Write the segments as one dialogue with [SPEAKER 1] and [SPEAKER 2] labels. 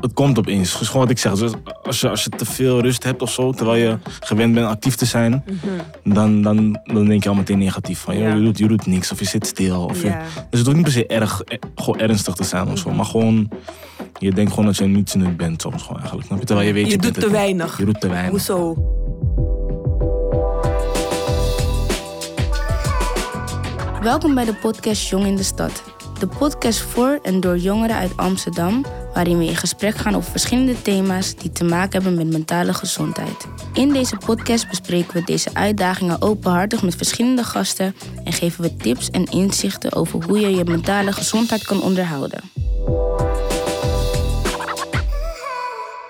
[SPEAKER 1] het komt opeens. Dus gewoon wat ik zeg. Dus als, je, als je te veel rust hebt of zo, terwijl je gewend bent actief te zijn, dan, dan, dan denk je al meteen negatief. Van, joh,
[SPEAKER 2] Ja.
[SPEAKER 1] je, doet, je doet niks of je zit stil. Of je- dus het hoeft niet per se erg, eh, gewoon ernstig te zijn of zo. Maar gewoon, je denkt gewoon dat je niets nut bent soms gewoon eigenlijk. Terwijl je weet,
[SPEAKER 2] Je
[SPEAKER 1] je,
[SPEAKER 2] doet te
[SPEAKER 1] het-
[SPEAKER 2] weinig.
[SPEAKER 1] Je doet te weinig.
[SPEAKER 2] Hoezo?
[SPEAKER 3] Welkom bij de podcast Jong in de Stad. De podcast voor en door jongeren uit Amsterdam, waarin we in gesprek gaan over verschillende thema's die te maken hebben met mentale gezondheid. In deze podcast bespreken we deze uitdagingen openhartig met verschillende gasten en geven we tips en inzichten over hoe je je mentale gezondheid kan onderhouden.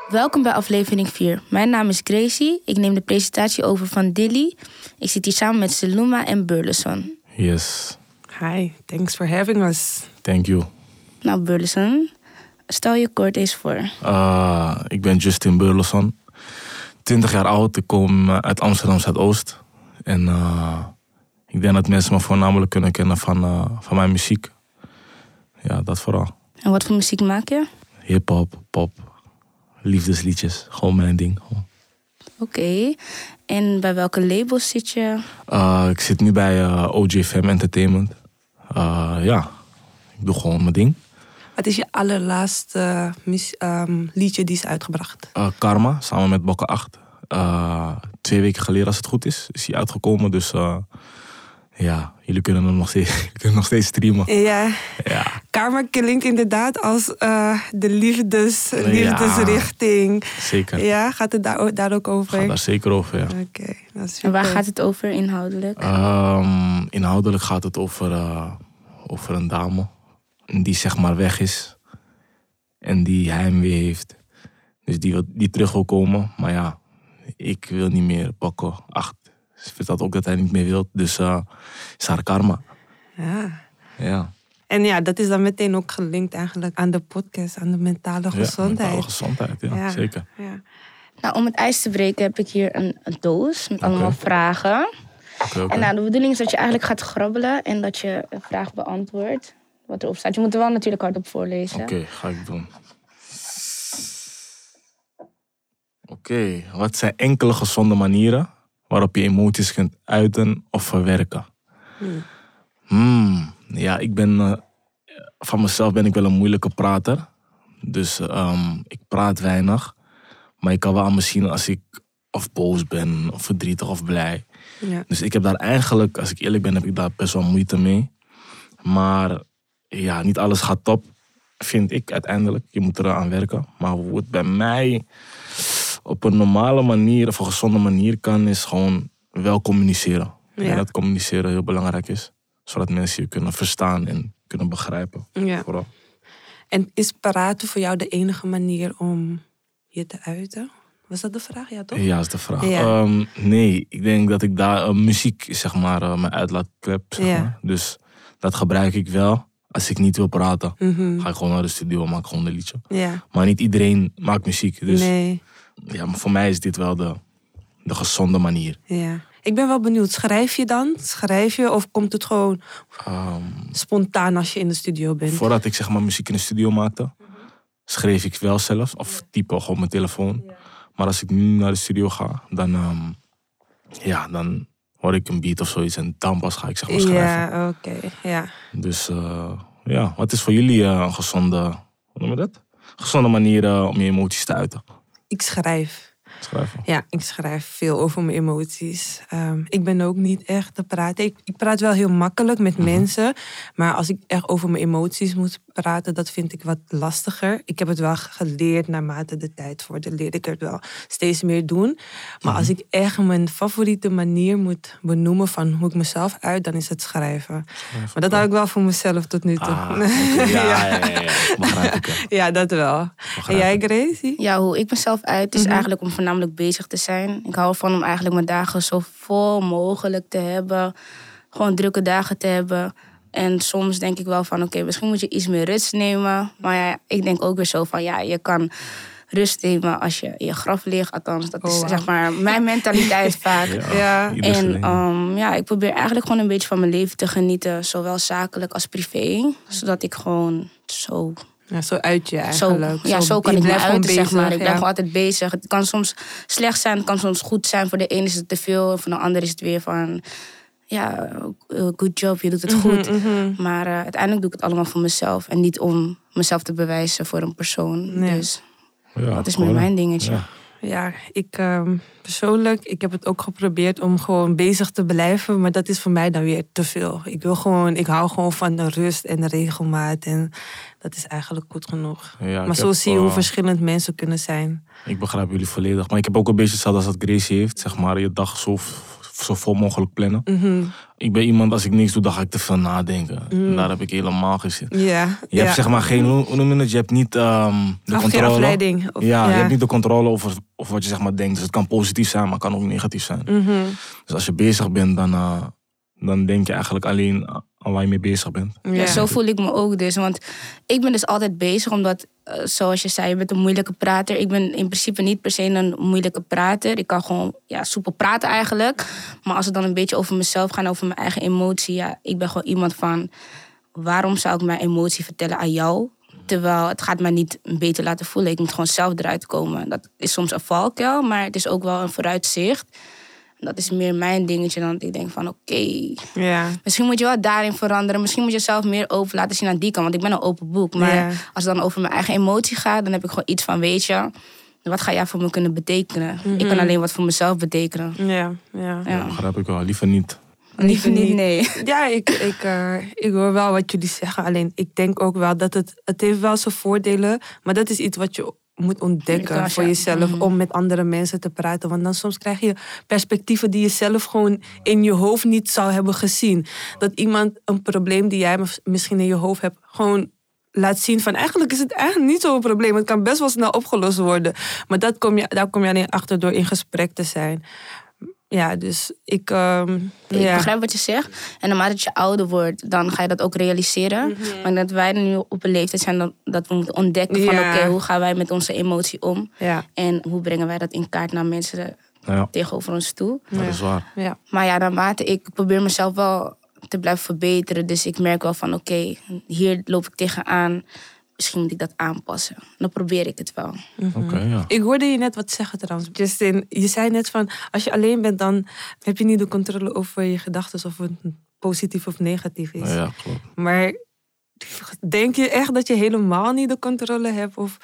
[SPEAKER 3] Welkom bij aflevering 4. Mijn naam is Gracie. Ik neem de presentatie over van Dilly. Ik zit hier samen met Seluma en Burleson.
[SPEAKER 1] Yes,
[SPEAKER 2] Hi, thanks for having us.
[SPEAKER 1] thank you.
[SPEAKER 3] Nou, Burleson, stel je kort eens voor.
[SPEAKER 1] Uh, ik ben Justin Burleson. 20 jaar oud. Ik kom uh, uit Amsterdam Zuidoost. En uh, ik denk dat mensen me voornamelijk kunnen kennen van, uh, van mijn muziek. Ja, dat vooral.
[SPEAKER 3] En wat voor muziek maak je?
[SPEAKER 1] Hip-hop, pop, liefdesliedjes. Gewoon mijn ding.
[SPEAKER 3] Oké. En bij welke labels zit je?
[SPEAKER 1] Uh, ik zit nu bij OJ Fam Entertainment. Uh, ja, ik doe gewoon mijn ding.
[SPEAKER 2] Wat is je allerlaatste ehm, liedje die is uitgebracht?
[SPEAKER 1] Uh, Karma, samen met Bokke 8. Uh, twee weken geleden, als het goed is, is hij uitgekomen. Dus uh, ja, jullie kunnen hem nog steeds, kunnen nog steeds streamen.
[SPEAKER 2] Ja,
[SPEAKER 1] Ja,
[SPEAKER 2] Karma klinkt inderdaad als eh, de liefdes, liefdesrichting.
[SPEAKER 1] zeker.
[SPEAKER 2] Ja, gaat het daar, daar ook over?
[SPEAKER 1] Gaat daar zeker over, ja.
[SPEAKER 2] Oké, dat is
[SPEAKER 3] En waar gaat het over inhoudelijk?
[SPEAKER 1] Ehm, inhoudelijk gaat het over, eh, over een dame die zeg maar weg is. En die heimwee heeft. Dus die, wil- die terug wil komen. Maar ja, ik wil niet meer pakken. Acht. Ze vertelt ook dat hij niet meer wil. Dus eh is haar karma.
[SPEAKER 2] Ja.
[SPEAKER 1] Ja.
[SPEAKER 2] En ja, dat is dan meteen ook gelinkt eigenlijk aan de podcast, aan de mentale
[SPEAKER 1] Ja,
[SPEAKER 2] gezondheid.
[SPEAKER 1] mentale gezondheid, ja,
[SPEAKER 2] Ja.
[SPEAKER 1] zeker.
[SPEAKER 2] Ja.
[SPEAKER 3] Nou, om het ijs te breken heb ik hier een, een doos met allemaal vragen.
[SPEAKER 1] Oké, oké.
[SPEAKER 3] En nou, de bedoeling is dat je eigenlijk gaat grabbelen en dat je een vraag beantwoordt. Wat erop staat. Je moet er wel natuurlijk hardop voorlezen.
[SPEAKER 1] Oké, ga ik doen. Oké, wat zijn enkele gezonde manieren waarop je emoties kunt uiten of verwerken? Hmm, ja, ik ben eh, van mezelf ben ik wel een moeilijke prater. Dus ehm, ik praat weinig. Maar ik kan wel aan me zien als ik of boos ben, of verdrietig of blij.
[SPEAKER 2] Ja.
[SPEAKER 1] Dus ik heb daar eigenlijk, als ik eerlijk ben, heb ik daar best wel moeite mee. Maar ja, niet alles gaat top, vind ik uiteindelijk. Je moet eraan werken. Maar hoe het bij mij op een normale manier of een gezonde manier kan, is gewoon wel communiceren.
[SPEAKER 2] Ja.
[SPEAKER 1] En dat communiceren heel belangrijk is. Zodat mensen je kunnen verstaan en kunnen begrijpen.
[SPEAKER 2] Ja.
[SPEAKER 1] Vooral.
[SPEAKER 2] En is praten voor jou de enige manier om je te uiten? Was dat de vraag? Ja, toch?
[SPEAKER 1] Ja, is de vraag.
[SPEAKER 2] Ja.
[SPEAKER 1] Ehm, nee, ik denk dat ik daar eh, muziek, zeg maar, eh, mijn uitlaatklep, zeg
[SPEAKER 2] Ja.
[SPEAKER 1] maar. Dus dat gebruik ik wel. Als ik niet wil praten,
[SPEAKER 2] Mhm.
[SPEAKER 1] ga ik gewoon naar de studio en maak gewoon een liedje. Maar niet iedereen maakt muziek. Dus
[SPEAKER 2] Nee.
[SPEAKER 1] ja, maar voor mij is dit wel de, de gezonde manier.
[SPEAKER 2] Ja. Ik ben wel benieuwd. Schrijf je dan? Schrijf je of komt het gewoon
[SPEAKER 1] Ehm,
[SPEAKER 2] spontaan als je in de studio bent?
[SPEAKER 1] voordat ik zeg maar muziek in de studio maakte, schreef ik wel zelf. Of type gewoon op mijn telefoon. Maar als ik nu naar de studio ga, dan, ehm, ja, dan hoor ik een beat of zoiets. En dan pas ga ik zeg maar schrijven.
[SPEAKER 2] Ja, oké. Ja.
[SPEAKER 1] Dus eh, ja, wat is voor jullie eh, een gezonde, hoe noem je dat? Gezonde manier om je emoties te uiten?
[SPEAKER 2] Ik schrijf.
[SPEAKER 1] Schrijven.
[SPEAKER 2] Ja, ik schrijf veel over mijn emoties. Ehm, ik ben ook niet echt te praten. Ik, ik praat wel heel makkelijk met
[SPEAKER 1] Mhm.
[SPEAKER 2] mensen. Maar als ik echt over mijn emoties moet praten, dat vind ik wat lastiger. Ik heb het wel geleerd naarmate de tijd vordert. Leer ik het wel steeds meer doen. Maar als
[SPEAKER 1] Mhm.
[SPEAKER 2] ik echt mijn favoriete manier moet benoemen van hoe ik mezelf uit, dan is het schrijven. Maar dat hou ik wel voor mezelf tot nu toe.
[SPEAKER 1] Ah, ja, ja, ja, ja,
[SPEAKER 2] dat wel. En jij,
[SPEAKER 1] ik.
[SPEAKER 2] Gracie?
[SPEAKER 3] Ja, hoe ik mezelf uit is eigenlijk om voornamelijk bezig te zijn. Ik hou ervan om eigenlijk mijn dagen zo vol mogelijk te hebben. Gewoon drukke dagen te hebben. En soms denk ik wel van, oké, misschien moet je iets meer rust nemen. Maar ja, ik denk ook weer zo van, ja, je kan rust nemen als je in je graf ligt. Althans, dat is
[SPEAKER 2] Oh,
[SPEAKER 3] zeg maar mijn mentaliteit vaak.
[SPEAKER 1] Ja,
[SPEAKER 3] En ehm, ja, ik probeer eigenlijk gewoon een beetje van mijn leven te genieten. Zowel zakelijk als privé. Zodat ik gewoon zo
[SPEAKER 2] Ja, zo uit je
[SPEAKER 3] Zo,
[SPEAKER 2] eigenlijk.
[SPEAKER 3] ja, zo kan ik me uiten, zeg maar. Ik
[SPEAKER 2] ja.
[SPEAKER 3] gewoon altijd bezig. Het kan soms slecht zijn, het kan soms goed zijn. Voor de ene is het te veel, voor de ander is het weer van... Ja, eh, good job, je doet het goed.
[SPEAKER 2] Mhm.
[SPEAKER 3] Maar eh, uiteindelijk doe ik het allemaal voor mezelf. En niet om mezelf te bewijzen voor een persoon.
[SPEAKER 2] Nee.
[SPEAKER 3] Dus
[SPEAKER 1] Ja,
[SPEAKER 3] dat is meer mijn dingetje.
[SPEAKER 1] Ja.
[SPEAKER 2] Ik ehm, persoonlijk, ik heb het ook geprobeerd om gewoon bezig te blijven, maar dat is voor mij dan weer te veel. Ik wil gewoon, ik hou gewoon van de rust en de regelmaat en dat is eigenlijk goed genoeg.
[SPEAKER 1] Ja,
[SPEAKER 2] maar zo
[SPEAKER 1] heb,
[SPEAKER 2] zie je hoe
[SPEAKER 1] eh,
[SPEAKER 2] verschillend mensen kunnen zijn.
[SPEAKER 1] Ik begrijp jullie volledig. Maar ik heb ook een beetje hetzelfde als dat Gracie heeft. Zeg maar, je dag zo, zo vol mogelijk plannen.
[SPEAKER 2] Mhm.
[SPEAKER 1] Ik ben iemand, als ik niks doe, dan ga ik te veel nadenken.
[SPEAKER 2] Mm.
[SPEAKER 1] En daar heb ik helemaal geen zin.
[SPEAKER 2] Ja,
[SPEAKER 1] Je
[SPEAKER 2] ja.
[SPEAKER 1] hebt zeg maar geen, hoe noem je het? Je hebt niet ehm, de controle.
[SPEAKER 2] afleiding. Of-
[SPEAKER 1] ja, je hebt niet de controle over, over wat je zeg maar denkt. Dus het kan positief zijn, maar het kan ook negatief zijn.
[SPEAKER 2] Mhm.
[SPEAKER 1] Dus als je bezig bent, dan, eh, dan denk je eigenlijk alleen aan waar je mee bezig bent.
[SPEAKER 3] Ja, zo voel ik me ook dus. Want ik ben dus altijd bezig, omdat, eh, zoals je zei, je bent een moeilijke prater. Ik ben in principe niet per se een moeilijke prater. Ik kan gewoon ja, soepel praten eigenlijk. Maar als het dan een beetje over mezelf gaat, over mijn eigen emotie, ja, ik ben gewoon iemand van, waarom zou ik mijn emotie vertellen aan jou? Terwijl het gaat mij niet beter laten voelen. Ik moet gewoon zelf eruit komen. Dat is soms een valkuil, maar het is ook wel een vooruitzicht. Dat is meer mijn dingetje dan dat ik denk van oké,
[SPEAKER 2] Ja.
[SPEAKER 3] Misschien moet je wel daarin veranderen. Misschien moet je zelf meer open laten zien aan die kant. Want ik ben een open boek. Maar
[SPEAKER 2] Ja.
[SPEAKER 3] als het dan over mijn eigen emotie gaat, dan heb ik gewoon iets van: weet je, wat ga jij voor me kunnen betekenen? Ik kan alleen wat voor mezelf betekenen.
[SPEAKER 2] Ja, ja.
[SPEAKER 3] Ja.
[SPEAKER 1] Begrijp ik wel. Liever niet.
[SPEAKER 3] Liever niet, nee.
[SPEAKER 2] Ja, ik, ik, eh, ik hoor wel wat jullie zeggen. Alleen ik denk ook wel dat het, het heeft wel zijn voordelen. Maar dat is iets wat je moet ontdekken voor jezelf. Om met andere mensen te praten. Want dan soms krijg je perspectieven die je zelf gewoon in je hoofd niet zou hebben gezien. Dat iemand een probleem die jij mis- misschien in je hoofd hebt, gewoon laat zien van eigenlijk is het eigenlijk niet zo'n probleem. Het kan best wel snel opgelost worden. Maar dat kom je, daar kom je alleen achter door in gesprek te zijn. Ja, dus ik... ehm,
[SPEAKER 3] Ik
[SPEAKER 2] ja.
[SPEAKER 3] begrijp wat je zegt. En naarmate je ouder wordt, dan ga je dat ook realiseren.
[SPEAKER 2] Mhm.
[SPEAKER 3] Maar dat wij nu op een leeftijd zijn dat, dat we moeten ontdekken van
[SPEAKER 2] Ja.
[SPEAKER 3] oké, hoe gaan wij met onze emotie om?
[SPEAKER 2] Ja,
[SPEAKER 3] En hoe brengen wij dat in kaart naar mensen
[SPEAKER 1] Ja,
[SPEAKER 3] tegenover ons toe?
[SPEAKER 1] dat is waar.
[SPEAKER 2] ja.
[SPEAKER 3] Maar ja, naarmate ik probeer mezelf wel te blijven verbeteren. Dus ik merk wel van oké, hier loop ik tegenaan. Misschien moet ik dat aanpassen. Dan probeer ik het wel.
[SPEAKER 1] Oké, ja.
[SPEAKER 2] Ik hoorde je net wat zeggen trouwens. Justin, je zei net van als je alleen bent, dan heb je niet de controle over je gedachten of het positief of negatief is.
[SPEAKER 1] Ja, klopt.
[SPEAKER 2] Maar denk je echt dat je helemaal niet de controle hebt? Of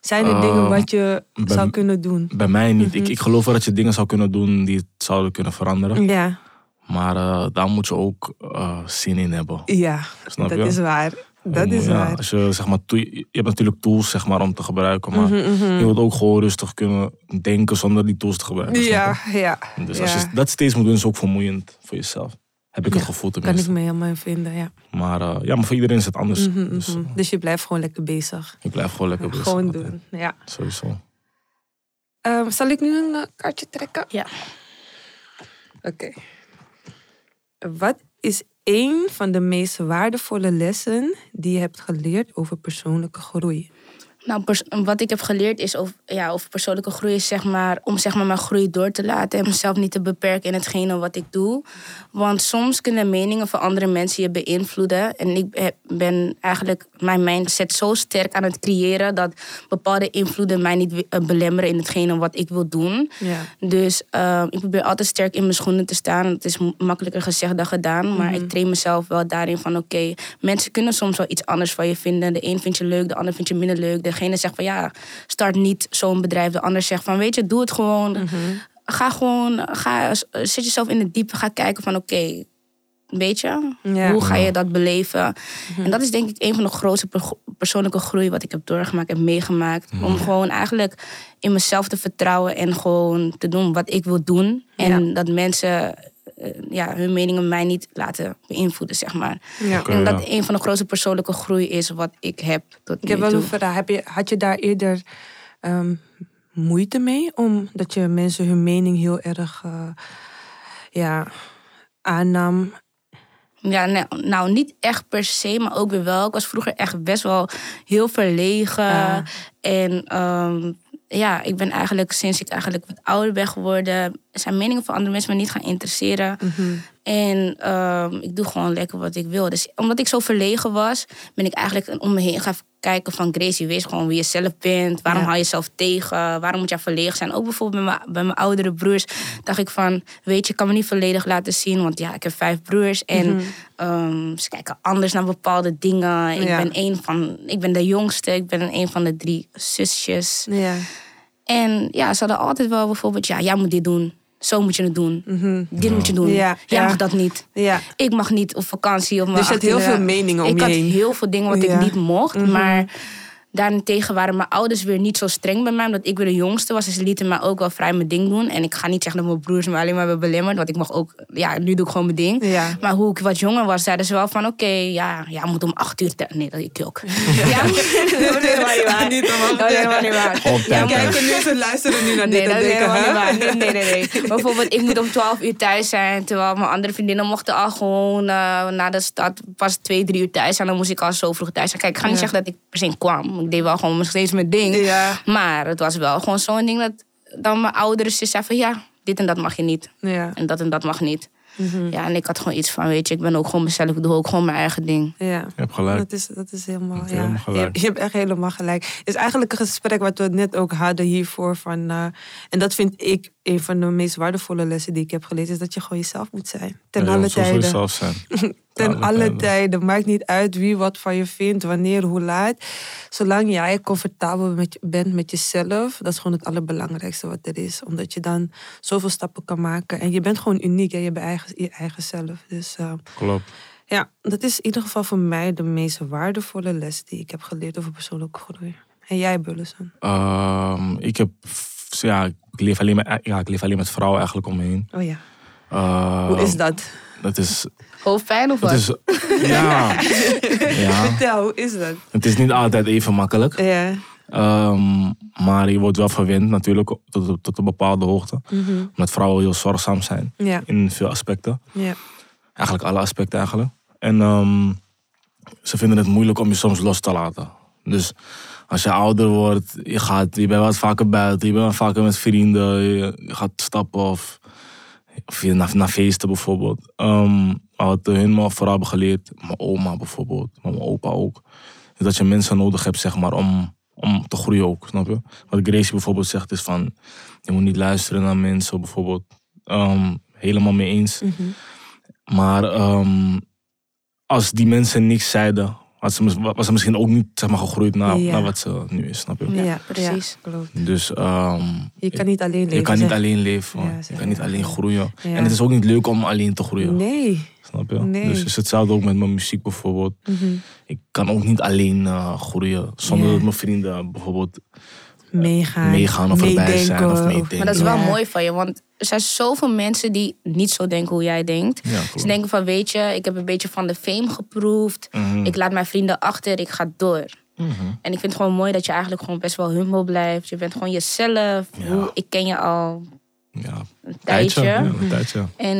[SPEAKER 2] zijn er
[SPEAKER 1] Eh,
[SPEAKER 2] dingen wat je
[SPEAKER 1] bij-
[SPEAKER 2] zou kunnen doen?
[SPEAKER 1] Bij mij niet.
[SPEAKER 2] Mhm.
[SPEAKER 1] ik, ik geloof wel dat je dingen zou kunnen doen die het zouden kunnen veranderen.
[SPEAKER 2] Ja,
[SPEAKER 1] Maar eh, daar moet je ook eh, zin in hebben.
[SPEAKER 2] ja
[SPEAKER 1] Snap
[SPEAKER 2] dat
[SPEAKER 1] je?
[SPEAKER 2] is waar. Dat
[SPEAKER 1] Om,
[SPEAKER 2] is
[SPEAKER 1] ja,
[SPEAKER 2] waar.
[SPEAKER 1] Als je, zeg maar, je hebt natuurlijk tools zeg maar, om te gebruiken. Maar
[SPEAKER 2] Mhm, mhm.
[SPEAKER 1] je wilt ook gewoon rustig kunnen denken zonder die tools te gebruiken.
[SPEAKER 2] Ja, ja.
[SPEAKER 1] Dus
[SPEAKER 2] ja.
[SPEAKER 1] als je dat steeds moet doen, is ook vermoeiend voor jezelf. Heb ik het gevoel
[SPEAKER 2] Kan ik me helemaal in vinden, ja.
[SPEAKER 1] Maar, eh, ja, maar voor iedereen is het anders.
[SPEAKER 2] Mhm,
[SPEAKER 1] Dus eh,
[SPEAKER 2] Dus je blijft gewoon lekker bezig.
[SPEAKER 1] ik blijf gewoon lekker bezig.
[SPEAKER 2] Gewoon
[SPEAKER 1] altijd.
[SPEAKER 2] doen, ja.
[SPEAKER 1] Sowieso.
[SPEAKER 2] Ehm, zal ik nu een eh, kaartje trekken?
[SPEAKER 3] Ja.
[SPEAKER 2] Oké. Wat is één van de meest waardevolle lessen die je hebt geleerd over persoonlijke groei?
[SPEAKER 3] Nou, wat ik heb geleerd is over, ja, over persoonlijke groei, is zeg maar, om zeg maar, mijn groei door te laten en mezelf niet te beperken in hetgene wat ik doe. Want soms kunnen meningen van andere mensen je beïnvloeden. En ik ben eigenlijk mijn mindset zo sterk aan het creëren dat bepaalde invloeden mij niet eh, belemmeren in hetgene wat ik wil doen.
[SPEAKER 2] Ja.
[SPEAKER 3] Dus eh, ik probeer altijd sterk in mijn schoenen te staan. Het is makkelijker gezegd dan gedaan. Maar ik train mezelf wel daarin van... oké, mensen kunnen soms wel iets anders van je vinden. De een vindt je leuk, de ander vindt je minder leuk. Degene zegt van ja, start niet zo'n bedrijf. De ander zegt van weet je, doe het gewoon. Ga gewoon, ga, zet jezelf in het diepe. Ga kijken van oké, weet je,
[SPEAKER 2] Ja.
[SPEAKER 3] hoe ga je dat beleven? En dat is denk ik een van de grootste per- persoonlijke groei wat ik heb doorgemaakt, heb meegemaakt. Om gewoon eigenlijk in mezelf te vertrouwen en gewoon te doen wat ik wil doen. En dat mensen ja, hun meningen mij niet laten beïnvloeden, zeg maar.
[SPEAKER 2] Ja.
[SPEAKER 3] En
[SPEAKER 1] ja.
[SPEAKER 3] dat een van de grootste persoonlijke groei is wat ik heb tot
[SPEAKER 2] Ik
[SPEAKER 3] nu
[SPEAKER 2] heb wel
[SPEAKER 3] toe.
[SPEAKER 2] een vraag. Heb je, had je daar eerder ehm, moeite mee? Omdat je mensen hun mening heel erg eh, ja, aannam.
[SPEAKER 3] Ja, nou, nou, niet echt per se, maar ook weer wel. Ik was vroeger echt best wel heel verlegen. En ehm, ja, ik ben eigenlijk sinds ik eigenlijk wat ouder ben geworden, zijn meningen van andere mensen me niet gaan interesseren. En ehm, ik doe gewoon lekker wat ik wil. Dus omdat ik zo verlegen was, ben ik eigenlijk om me heen gaan kijken van Gracie, wees gewoon wie je zelf bent. Waarom
[SPEAKER 2] Ja.
[SPEAKER 3] hou je jezelf tegen? Waarom moet je verlegen zijn? Ook bijvoorbeeld bij mijn, bij mijn oudere broers dacht ik van, weet je, ik kan me niet volledig laten zien. Want ja, ik heb vijf broers en ehm, ze kijken anders naar bepaalde dingen. Ik,
[SPEAKER 2] Ja.
[SPEAKER 3] ben een van, ik ben de jongste, ik ben een van de drie zusjes.
[SPEAKER 2] Ja.
[SPEAKER 3] En ja, ze hadden altijd wel bijvoorbeeld, ja, jij moet dit doen. Zo moet je het doen. Dit moet je doen.
[SPEAKER 2] Mhm. Ja,
[SPEAKER 3] Jij
[SPEAKER 2] ja.
[SPEAKER 3] mag dat niet.
[SPEAKER 2] Ja.
[SPEAKER 3] Ik mag niet op vakantie. Of
[SPEAKER 2] Dus je had heel veel meningen om
[SPEAKER 3] ik
[SPEAKER 2] je
[SPEAKER 3] had
[SPEAKER 2] heen.
[SPEAKER 3] heel veel dingen wat.
[SPEAKER 2] Mhm.
[SPEAKER 3] ik niet mocht. Maar daarentegen waren mijn ouders weer niet zo streng bij mij. Omdat ik weer de jongste was. Dus ze lieten mij ook wel vrij mijn ding doen. En ik ga niet zeggen dat mijn broers me alleen maar hebben belemmerd. Want ik mag ook... Ja, nu doe ik gewoon mijn ding.
[SPEAKER 2] Ja.
[SPEAKER 3] Maar hoe ik wat jonger was, zeiden ze wel van... Oké, ja, ja, moet om acht uur... te- Nee, dat ik ook. Ja, dat is helemaal niet waar.
[SPEAKER 2] Niet om acht
[SPEAKER 3] Dat is helemaal niet waar. Ja,
[SPEAKER 1] tijd.
[SPEAKER 3] maar-
[SPEAKER 2] Kijk, nu ze luisteren nu naar
[SPEAKER 3] Nee,
[SPEAKER 2] dit
[SPEAKER 3] dat
[SPEAKER 2] en
[SPEAKER 3] is
[SPEAKER 2] denken,
[SPEAKER 3] helemaal niet waar. Nee, nee, nee, nee. Bijvoorbeeld, ik moet om 12 uur thuis zijn. Terwijl mijn andere vriendinnen mochten al gewoon uh, na de stad pas twee, drie uur thuis zijn. Dan moest ik al zo vroeg thuis zijn. Kijk, ik ga niet
[SPEAKER 2] Ja.
[SPEAKER 3] zeggen dat ik per se kwam. Ik deed wel gewoon nog steeds mijn ding.
[SPEAKER 2] Ja.
[SPEAKER 3] Maar het was wel gewoon zo'n ding dat dan mijn ouders ze zeiden van ja, dit en dat mag je niet.
[SPEAKER 2] Ja.
[SPEAKER 3] En dat en dat mag niet.
[SPEAKER 2] Mhm.
[SPEAKER 3] Ja, en ik had gewoon iets van, weet je, ik ben ook gewoon mezelf. Ik doe ook gewoon mijn eigen ding.
[SPEAKER 2] Ja.
[SPEAKER 1] Je hebt gelijk.
[SPEAKER 2] Dat is, dat is helemaal, ja.
[SPEAKER 1] helemaal gelijk.
[SPEAKER 2] Je, je hebt echt helemaal gelijk. Het is eigenlijk een gesprek wat we net ook hadden hiervoor. Van, eh, en dat vind ik een van de meest waardevolle lessen die ik heb geleerd. Is dat je gewoon jezelf moet zijn. Ten
[SPEAKER 1] Ja,
[SPEAKER 2] alle
[SPEAKER 1] zo zul je
[SPEAKER 2] tijden.
[SPEAKER 1] zelf zijn.
[SPEAKER 2] Ten
[SPEAKER 1] alle
[SPEAKER 2] alle
[SPEAKER 1] tijden.
[SPEAKER 2] tijden. Maakt niet uit wie wat van je vindt, wanneer, hoe laat. Zolang jij comfortabel met, bent met jezelf, dat is gewoon het allerbelangrijkste wat er is. Omdat je dan zoveel stappen kan maken. En je bent gewoon uniek en je bent eigen, je eigen zelf. Dus eh,
[SPEAKER 1] Klopt.
[SPEAKER 2] ja, dat is in ieder geval voor mij de meest waardevolle les die ik heb geleerd over persoonlijke groei. En jij, Bullison?
[SPEAKER 1] Ehm, ik heb, ja, ik leef alleen met, ja, ik leef alleen met vrouwen eigenlijk om me heen.
[SPEAKER 2] Oh ja.
[SPEAKER 1] Ehm,
[SPEAKER 2] Hoe is dat?
[SPEAKER 1] Dat is,
[SPEAKER 3] Hoofdpijn of
[SPEAKER 1] dat
[SPEAKER 3] wat?
[SPEAKER 1] is, ja, ja.
[SPEAKER 2] Vertel, hoe is dat?
[SPEAKER 1] Het is niet altijd even makkelijk.
[SPEAKER 2] Ja.
[SPEAKER 1] Ehm, maar je wordt wel verwend natuurlijk tot, tot een bepaalde hoogte.
[SPEAKER 2] Mhm.
[SPEAKER 1] Omdat vrouwen heel zorgzaam zijn
[SPEAKER 2] Ja.
[SPEAKER 1] in veel aspecten.
[SPEAKER 2] Ja.
[SPEAKER 1] Eigenlijk alle aspecten eigenlijk. En ehm, ze vinden het moeilijk om je soms los te laten. Dus als je ouder wordt, je, gaat, je bent wat vaker buiten, je bent wat vaker met vrienden, je, je gaat stappen of, of je naar, naar feesten bijvoorbeeld. Ehm, wat hun me vooral hebben geleerd, mijn oma bijvoorbeeld, maar mijn opa ook, is dat je mensen nodig hebt zeg maar, om, om te groeien ook, snap je? Wat Gracie bijvoorbeeld zegt is van, je moet niet luisteren naar mensen bijvoorbeeld. Ehm, helemaal mee eens.
[SPEAKER 2] Mhm.
[SPEAKER 1] Maar ehm, als die mensen niks zeiden, was ze, was ze misschien ook niet zeg maar, gegroeid naar,
[SPEAKER 2] Ja.
[SPEAKER 1] naar wat ze nu is, snap je?
[SPEAKER 2] Ja,
[SPEAKER 3] precies.
[SPEAKER 2] Ja, klopt.
[SPEAKER 1] Dus ehm,
[SPEAKER 2] Je kan niet alleen leven.
[SPEAKER 1] je kan niet
[SPEAKER 2] zeg.
[SPEAKER 1] alleen leven,
[SPEAKER 2] Ja,
[SPEAKER 1] je kan niet alleen groeien.
[SPEAKER 2] Ja.
[SPEAKER 1] En het is ook niet leuk om alleen te groeien,
[SPEAKER 2] Nee.
[SPEAKER 1] snap je?
[SPEAKER 2] Nee.
[SPEAKER 1] Dus het is hetzelfde ook met mijn muziek bijvoorbeeld.
[SPEAKER 2] Mhm.
[SPEAKER 1] Ik kan ook niet alleen eh, groeien zonder
[SPEAKER 2] Ja.
[SPEAKER 1] dat mijn vrienden bijvoorbeeld
[SPEAKER 2] Meegaan.
[SPEAKER 1] meegaan of erbij zijn of
[SPEAKER 2] meedenken.
[SPEAKER 1] meedenken.
[SPEAKER 3] Maar dat is wel
[SPEAKER 2] Ja.
[SPEAKER 3] mooi van je, want er zijn zoveel mensen die niet zo denken hoe jij denkt.
[SPEAKER 1] Ja,
[SPEAKER 3] Ze denken van, weet je, ik heb een beetje van de fame geproefd.
[SPEAKER 1] Mhm.
[SPEAKER 3] Ik laat mijn vrienden achter, ik ga door.
[SPEAKER 1] Mhm.
[SPEAKER 3] En ik vind het gewoon mooi dat je eigenlijk gewoon best wel humble blijft. Je bent gewoon jezelf.
[SPEAKER 1] Ja.
[SPEAKER 3] Hoe, ik ken je al
[SPEAKER 1] Ja,
[SPEAKER 3] een
[SPEAKER 1] tijdje.
[SPEAKER 3] tijdje.
[SPEAKER 1] Ja, een tijdje.
[SPEAKER 3] En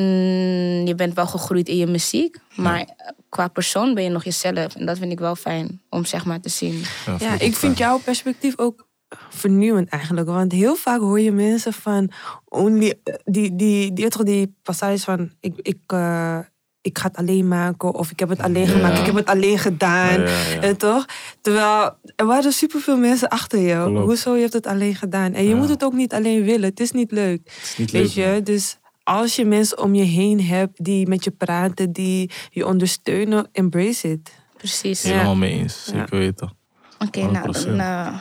[SPEAKER 3] je bent wel gegroeid in je muziek. Maar qua persoon ben je nog jezelf. En dat vind ik wel fijn om zeg maar te zien.
[SPEAKER 1] Ja,
[SPEAKER 2] ik vind
[SPEAKER 1] fijn.
[SPEAKER 2] jouw perspectief ook vernieuwend eigenlijk. Want heel vaak hoor je mensen van only, die, die, die, toch die passages van ik, ik, eh, ik ga het alleen maken of ik heb het alleen
[SPEAKER 1] Ja.
[SPEAKER 2] gemaakt, ik heb het alleen gedaan.
[SPEAKER 1] Ja, ja, ja.
[SPEAKER 2] Eh, toch? Terwijl er waren superveel mensen achter je.
[SPEAKER 1] Klopt.
[SPEAKER 2] Hoezo je hebt het alleen gedaan? En je
[SPEAKER 1] Ja.
[SPEAKER 2] moet het ook niet alleen willen. Het is niet leuk.
[SPEAKER 1] Het is niet
[SPEAKER 2] Weet
[SPEAKER 1] leuk,
[SPEAKER 2] je,
[SPEAKER 1] man.
[SPEAKER 2] dus als je mensen om je heen hebt die met je praten, die je ondersteunen, embrace it.
[SPEAKER 3] Precies.
[SPEAKER 1] Helemaal mee eens,
[SPEAKER 2] Ja.
[SPEAKER 1] zeker weten.
[SPEAKER 3] Oké, nou
[SPEAKER 1] 100%.
[SPEAKER 3] dan eh,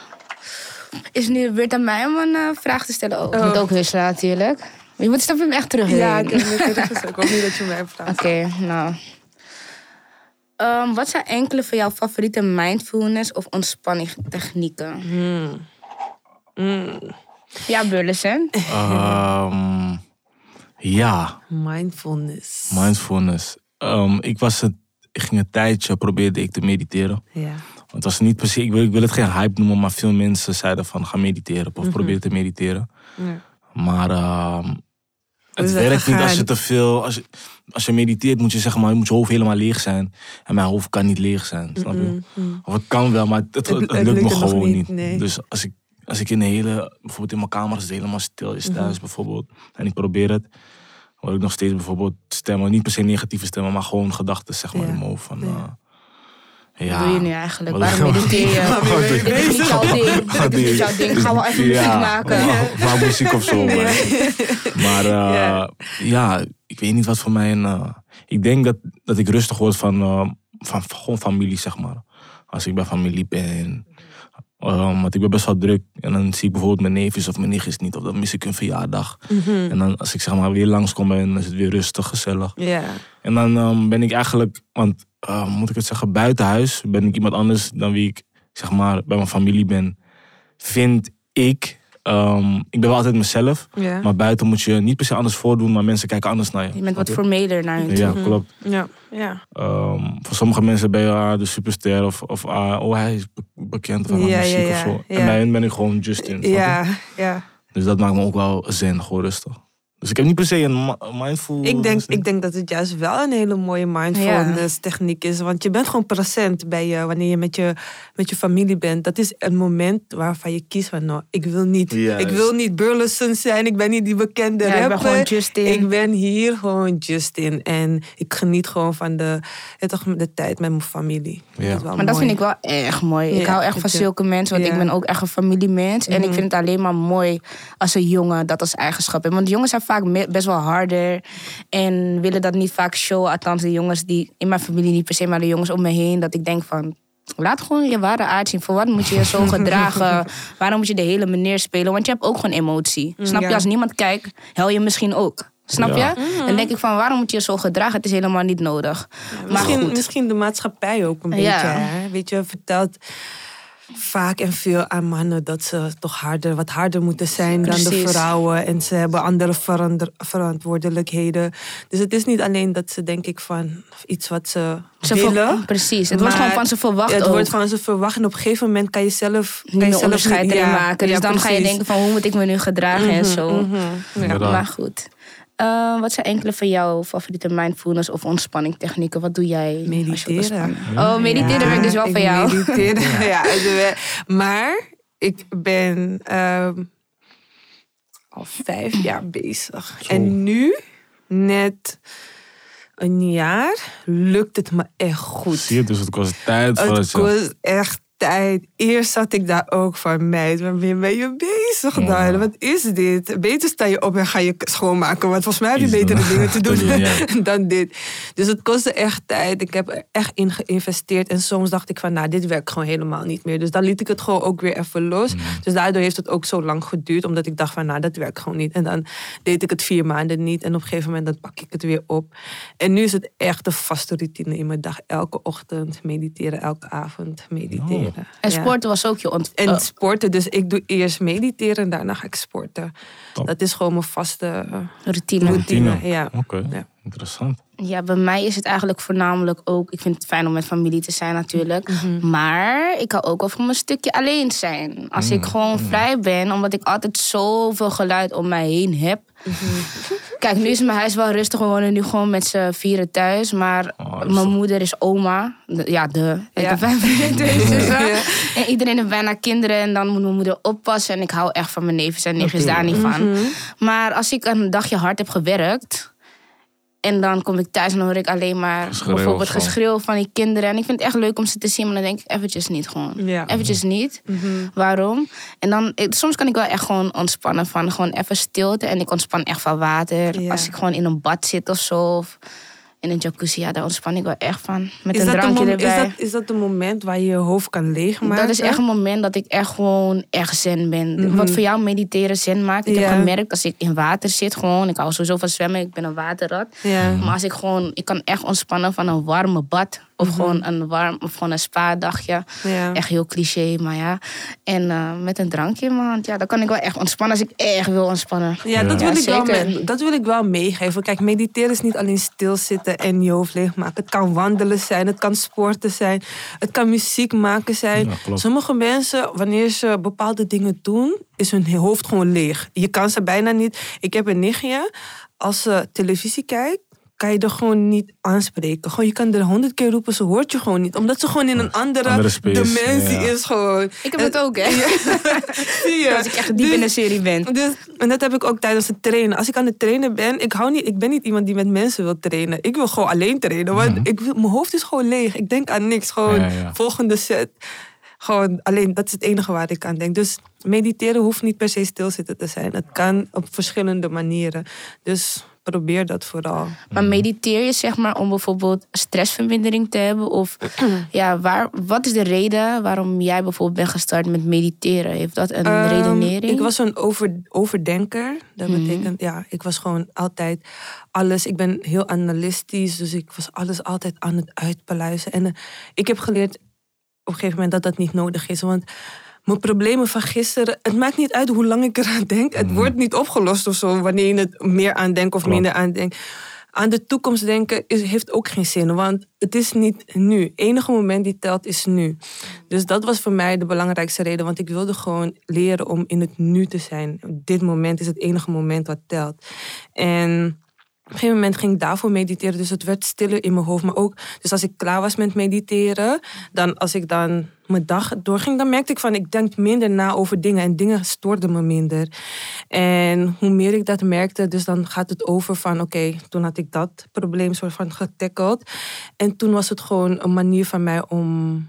[SPEAKER 3] is het nu weer aan mij om een eh, vraag te stellen. Ik
[SPEAKER 2] Oh.
[SPEAKER 3] moet ook wisselen natuurlijk. Je moet stap hem echt terug.
[SPEAKER 2] Ja, ik, heb het teruggezet. ik hoop niet dat je mij vraagt.
[SPEAKER 3] Oké, nou. Ehm, wat zijn enkele van jouw favoriete mindfulness of ontspanningstechnieken? Ja, Burleson.
[SPEAKER 1] Ehm, ja,
[SPEAKER 2] Mindfulness.
[SPEAKER 1] mindfulness. Ehm, ik, was het, ik ging een tijdje, probeerde ik te mediteren.
[SPEAKER 2] ja.
[SPEAKER 1] Het was niet se, ik wil, ik wil het geen hype noemen, maar veel mensen zeiden van ga mediteren of probeer te mediteren. Maar ehm, het werkt niet als je te veel, als je, als je mediteert moet je zeggen maar, moet je hoofd helemaal leeg zijn. En mijn hoofd kan niet leeg zijn, snap je? Of het kan wel, maar het, het,
[SPEAKER 2] Het-
[SPEAKER 1] het
[SPEAKER 2] het
[SPEAKER 1] lukt me gewoon
[SPEAKER 2] niet, nee.
[SPEAKER 1] Dus als ik, als ik in een hele, bijvoorbeeld in mijn kamer is het helemaal stil, is
[SPEAKER 2] Mhm.
[SPEAKER 1] thuis bijvoorbeeld, en ik probeer het, hoor ik nog steeds bijvoorbeeld stemmen, niet per se negatieve stemmen, maar gewoon gedachten zeg maar
[SPEAKER 2] Ja,
[SPEAKER 1] in mijn hoofd. Van,
[SPEAKER 2] ja.
[SPEAKER 1] Eh,
[SPEAKER 3] Wat doe je nu eigenlijk? Waarom mediteer je? Dit is niet jouw ding. Dit is niet jouw ding. Ga wel even muziek
[SPEAKER 1] Ja,
[SPEAKER 3] maken.
[SPEAKER 1] Maar, muziek of zo. Maar, maar, eh,
[SPEAKER 2] Ja.
[SPEAKER 1] ja, ik weet niet wat voor mij een... eh, ik denk dat, dat ik rustig word van, eh, van, gewoon familie, zeg maar. Als ik bij familie ben. Eh, want ik ben best wel druk. En dan zie ik bijvoorbeeld mijn neefjes of mijn nichtjes niet. Of dan mis ik hun verjaardag.
[SPEAKER 2] Mhm.
[SPEAKER 1] En dan als ik zeg maar weer langskom ben, dan is het weer rustig, gezellig.
[SPEAKER 2] Ja.
[SPEAKER 1] En dan ehm, ben ik eigenlijk, want eh, moet ik het zeggen, buiten huis ben ik iemand anders dan wie ik zeg maar bij mijn familie ben. Vind ik. Ehm, ik ben wel altijd mezelf,
[SPEAKER 2] Ja.
[SPEAKER 1] maar buiten moet je niet per se anders voordoen, maar mensen kijken anders naar je.
[SPEAKER 3] Je bent wat formeler naar hun.
[SPEAKER 1] Ja, klopt.
[SPEAKER 2] Ja. Ja.
[SPEAKER 1] Ehm, voor sommige mensen ben je ah, de superster of, of ah, oh hij is be- bekend van
[SPEAKER 2] Ja,
[SPEAKER 1] muziek
[SPEAKER 2] ja,
[SPEAKER 1] of zo. En bij hen ben ik gewoon Justin.
[SPEAKER 2] Ja. ja.
[SPEAKER 1] Dus dat maakt me ook wel zen, gewoon rustig. Dus ik heb niet per se een mindful.
[SPEAKER 2] Ik denk, ik denk dat het juist wel een hele mooie mindfulness techniek is. Want je bent gewoon present bij je, wanneer je met, je met je familie bent. Dat is een moment waarvan je kiest van, nou, ik wil niet,
[SPEAKER 1] Juist.
[SPEAKER 2] ik wil niet Burleson zijn. Ik ben niet die bekende
[SPEAKER 3] Ja, ik ben
[SPEAKER 2] rapper.
[SPEAKER 3] gewoon Justin.
[SPEAKER 2] Ik ben hier gewoon Justin. En ik geniet gewoon van de, toch, de tijd met mijn familie.
[SPEAKER 1] Ja.
[SPEAKER 2] Dat is wel
[SPEAKER 3] Maar dat vind ik wel echt mooi. ik hou echt van zulke mensen, want
[SPEAKER 2] ja.
[SPEAKER 3] ik ben ook echt een familiemens. En ik
[SPEAKER 2] Mhm.
[SPEAKER 3] vind het alleen maar mooi als een jongen dat als eigenschap heeft. Want jongens zijn vaak me- best wel harder en willen dat niet vaak showen. Althans, de jongens die in mijn familie niet per se, maar de jongens om me heen. Dat ik denk van, laat gewoon je ware aard zien. Voor wat moet je je zo gedragen? Waarom moet je de hele meneer spelen? Want je hebt ook gewoon emotie. Snap je?
[SPEAKER 2] ja.
[SPEAKER 3] Als niemand kijkt, hel je misschien ook. Snap
[SPEAKER 1] Ja.
[SPEAKER 3] je? Dan denk ik van, waarom moet je je zo gedragen? Het is helemaal niet nodig. maar
[SPEAKER 2] Misschien,
[SPEAKER 3] goed.
[SPEAKER 2] misschien de maatschappij ook een beetje. Hè? Weet je, vertelt vaak en veel aan mannen dat ze toch harder, wat harder moeten zijn dan de vrouwen. En ze hebben andere verander- verantwoordelijkheden. Dus het is niet alleen dat ze, denk ik, van iets wat ze,
[SPEAKER 3] Ze
[SPEAKER 2] willen.
[SPEAKER 3] precies. Het wordt gewoon van ze verwacht
[SPEAKER 2] Het
[SPEAKER 3] ook.
[SPEAKER 2] wordt van ze verwacht. En op een gegeven moment kan je zelf... Kan je zelf
[SPEAKER 3] onderscheid
[SPEAKER 2] niet-
[SPEAKER 3] erin
[SPEAKER 2] ja,
[SPEAKER 3] maken. Dus
[SPEAKER 2] ja,
[SPEAKER 3] dan ga je denken van hoe moet ik me nu gedragen en zo.
[SPEAKER 2] Mhm, ja.
[SPEAKER 3] Maar goed. Eh, wat zijn enkele van jouw favoriete mindfulness of ontspanningtechnieken? Wat doe jij?
[SPEAKER 2] Mediteren.
[SPEAKER 3] Oh, mediteren
[SPEAKER 2] Ja,
[SPEAKER 3] werkt dus wel
[SPEAKER 2] ik
[SPEAKER 3] voor jou.
[SPEAKER 2] Mediteren, ja. het Maar ik ben ehm, al vijf jaar bezig.
[SPEAKER 1] Zo.
[SPEAKER 2] En nu, net een jaar, lukt het me echt goed.
[SPEAKER 1] Zie je, dus het kost tijd voordat
[SPEAKER 2] Het
[SPEAKER 1] je...
[SPEAKER 2] kost echt tijd. Eerst zat ik daar ook van, meid, waarmee ben je bezig dan?
[SPEAKER 1] Ja.
[SPEAKER 2] Wat is dit? Beter sta je op en ga je schoonmaken. Want volgens mij heb je betere dingen te
[SPEAKER 1] Te
[SPEAKER 2] doen
[SPEAKER 1] ja.
[SPEAKER 2] dan dit. Dus het kostte echt tijd. Ik heb er echt in geïnvesteerd. En soms dacht ik van, nou, dit werkt gewoon helemaal niet meer. Dus dan liet ik het gewoon ook weer even los. Dus daardoor heeft het ook zo lang geduurd. Omdat ik dacht van, nou, dat werkt gewoon niet. En dan deed ik het vier maanden niet. En op een gegeven moment dan pak ik het weer op. En nu is het echt een vaste routine in mijn dag. Elke ochtend mediteren, elke avond mediteren.
[SPEAKER 3] En
[SPEAKER 2] Ja.
[SPEAKER 3] sporten was ook je ont...
[SPEAKER 2] En
[SPEAKER 3] oh,
[SPEAKER 2] sporten. Dus ik doe eerst mediteren en daarna ga ik sporten.
[SPEAKER 1] Top.
[SPEAKER 2] Dat is gewoon mijn vaste eh,
[SPEAKER 3] routine.
[SPEAKER 2] routine. Ja.
[SPEAKER 1] Oké,
[SPEAKER 2] Ja.
[SPEAKER 1] interessant.
[SPEAKER 3] Ja, bij mij is het eigenlijk voornamelijk ook... Ik vind het fijn om met familie te zijn natuurlijk.
[SPEAKER 2] Mhm.
[SPEAKER 3] Maar ik hou ook wel van een stukje alleen zijn. Als
[SPEAKER 1] Mm,
[SPEAKER 3] ik gewoon vrij ben, omdat ik altijd zoveel geluid om mij heen heb.
[SPEAKER 2] Mhm.
[SPEAKER 3] Kijk, nu is mijn huis wel rustig. We wonen nu gewoon met z'n vieren thuis. Maar
[SPEAKER 1] Oh,
[SPEAKER 3] mijn moeder is oma. De- Ja, de. Ik heb vijf zussen.
[SPEAKER 2] Ja.
[SPEAKER 3] En iedereen heeft bijna kinderen. En dan moet mijn moeder oppassen. En ik hou echt van mijn neefjes en nichtjes daar niet van.
[SPEAKER 2] Mhm.
[SPEAKER 3] Maar als ik een dagje hard heb gewerkt. En dan kom ik thuis en dan hoor ik alleen maar
[SPEAKER 1] Geschreeuw
[SPEAKER 3] bijvoorbeeld geschreeuw van die kinderen. En ik vind het echt leuk om ze te zien, maar dan denk ik eventjes niet gewoon.
[SPEAKER 2] Ja.
[SPEAKER 3] Eventjes niet.
[SPEAKER 2] Mhm.
[SPEAKER 3] Waarom? En dan, ik- soms kan ik wel echt gewoon ontspannen van gewoon even stilte. En ik ontspan echt van water.
[SPEAKER 2] Ja.
[SPEAKER 3] Als ik gewoon in een bad zit of zo. Of in een jacuzzi, ja, daar ontspan ik wel echt van. Met
[SPEAKER 2] Is
[SPEAKER 3] een
[SPEAKER 2] dat, een
[SPEAKER 3] drankje
[SPEAKER 2] mom- is,
[SPEAKER 3] erbij.
[SPEAKER 2] dat, is dat een moment waar je je hoofd kan leegmaken?
[SPEAKER 3] Dat is echt een moment dat ik echt gewoon echt zen ben. Wat voor jou mediteren zen maakt. Ik
[SPEAKER 2] Mhm.
[SPEAKER 3] Heb gemerkt als ik in water zit gewoon. Ik hou sowieso van zwemmen. Ik ben een waterrat. Maar als ik gewoon... Ik kan echt ontspannen van een warme bad. Of gewoon een warm... Of gewoon een spa-dagje.
[SPEAKER 2] Mhm. Ja.
[SPEAKER 3] Echt heel cliché, maar ja. En eh, met een drankje in mijn hand. Ja, dan kan ik wel echt ontspannen als ik echt wil ontspannen.
[SPEAKER 2] Ja, dat,
[SPEAKER 3] Ja,
[SPEAKER 2] wil ik wel dat wil ik wel meegeven. Kijk, mediteren is niet alleen stilzitten en je hoofd leegmaken. Het kan wandelen zijn, het kan sporten zijn, het kan muziek maken zijn.
[SPEAKER 1] Ja.
[SPEAKER 2] Sommige mensen, wanneer ze bepaalde dingen doen, is hun hoofd gewoon leeg. Je kan ze bijna niet. Ik heb een nichtje, als ze televisie kijkt, kan je er gewoon niet aanspreken. Gewoon, je kan er honderd keer roepen, ze hoort je gewoon niet. Omdat ze gewoon in een andere,
[SPEAKER 1] Andere space,
[SPEAKER 2] dimensie
[SPEAKER 1] ja.
[SPEAKER 2] is gewoon.
[SPEAKER 3] Ik heb het ook, hè?
[SPEAKER 2] Zie je?
[SPEAKER 3] Als ik echt diep in de serie ben.
[SPEAKER 2] Dus, en dat heb ik ook tijdens het trainen. Als ik aan het trainen ben, ik, hou niet, ik ben niet iemand die met mensen wil trainen. Ik wil gewoon alleen trainen. Want ik, wil- mijn hoofd is gewoon leeg. Ik denk aan niks. Gewoon
[SPEAKER 1] Ja, ja.
[SPEAKER 2] volgende set. Gewoon alleen, dat is het enige waar ik aan denk. Dus mediteren hoeft niet per se stilzitten te zijn. Het kan op verschillende manieren. Dus probeer dat vooral.
[SPEAKER 3] Maar mediteer je zeg maar om bijvoorbeeld stressvermindering te hebben? Of ja, waar, wat is de reden waarom jij bijvoorbeeld bent gestart met mediteren? Heeft dat een
[SPEAKER 2] Ehm,
[SPEAKER 3] redenering?
[SPEAKER 2] Ik was een over, overdenker. Dat
[SPEAKER 3] Mhm.
[SPEAKER 2] betekent, ja, ik was gewoon altijd alles. Ik ben heel analistisch, dus ik was alles altijd aan het uitpluizen. En eh, ik heb geleerd op een gegeven moment dat dat niet nodig is. Want mijn problemen van gisteren, het maakt niet uit hoe lang ik eraan denk. Het wordt niet opgelost of zo wanneer je het meer aan denkt of
[SPEAKER 1] Klopt.
[SPEAKER 2] minder aan denkt. Aan de toekomst denken is, heeft ook geen zin, want het is niet nu. Het enige moment die telt is nu. Dus dat was voor mij de belangrijkste reden, want ik wilde gewoon leren om in het nu te zijn. Dit moment is het enige moment wat telt. En op een gegeven moment ging ik daarvoor mediteren, dus het werd stiller in mijn hoofd. Maar ook, dus als ik klaar was met mediteren, dan als ik dan mijn dag doorging, dan merkte ik van, ik denk minder na over dingen en dingen stoorden me minder. En hoe meer ik dat merkte, dus dan gaat het over van, oké, toen had ik dat probleem soort van getackeld. En toen was het gewoon een manier van mij om,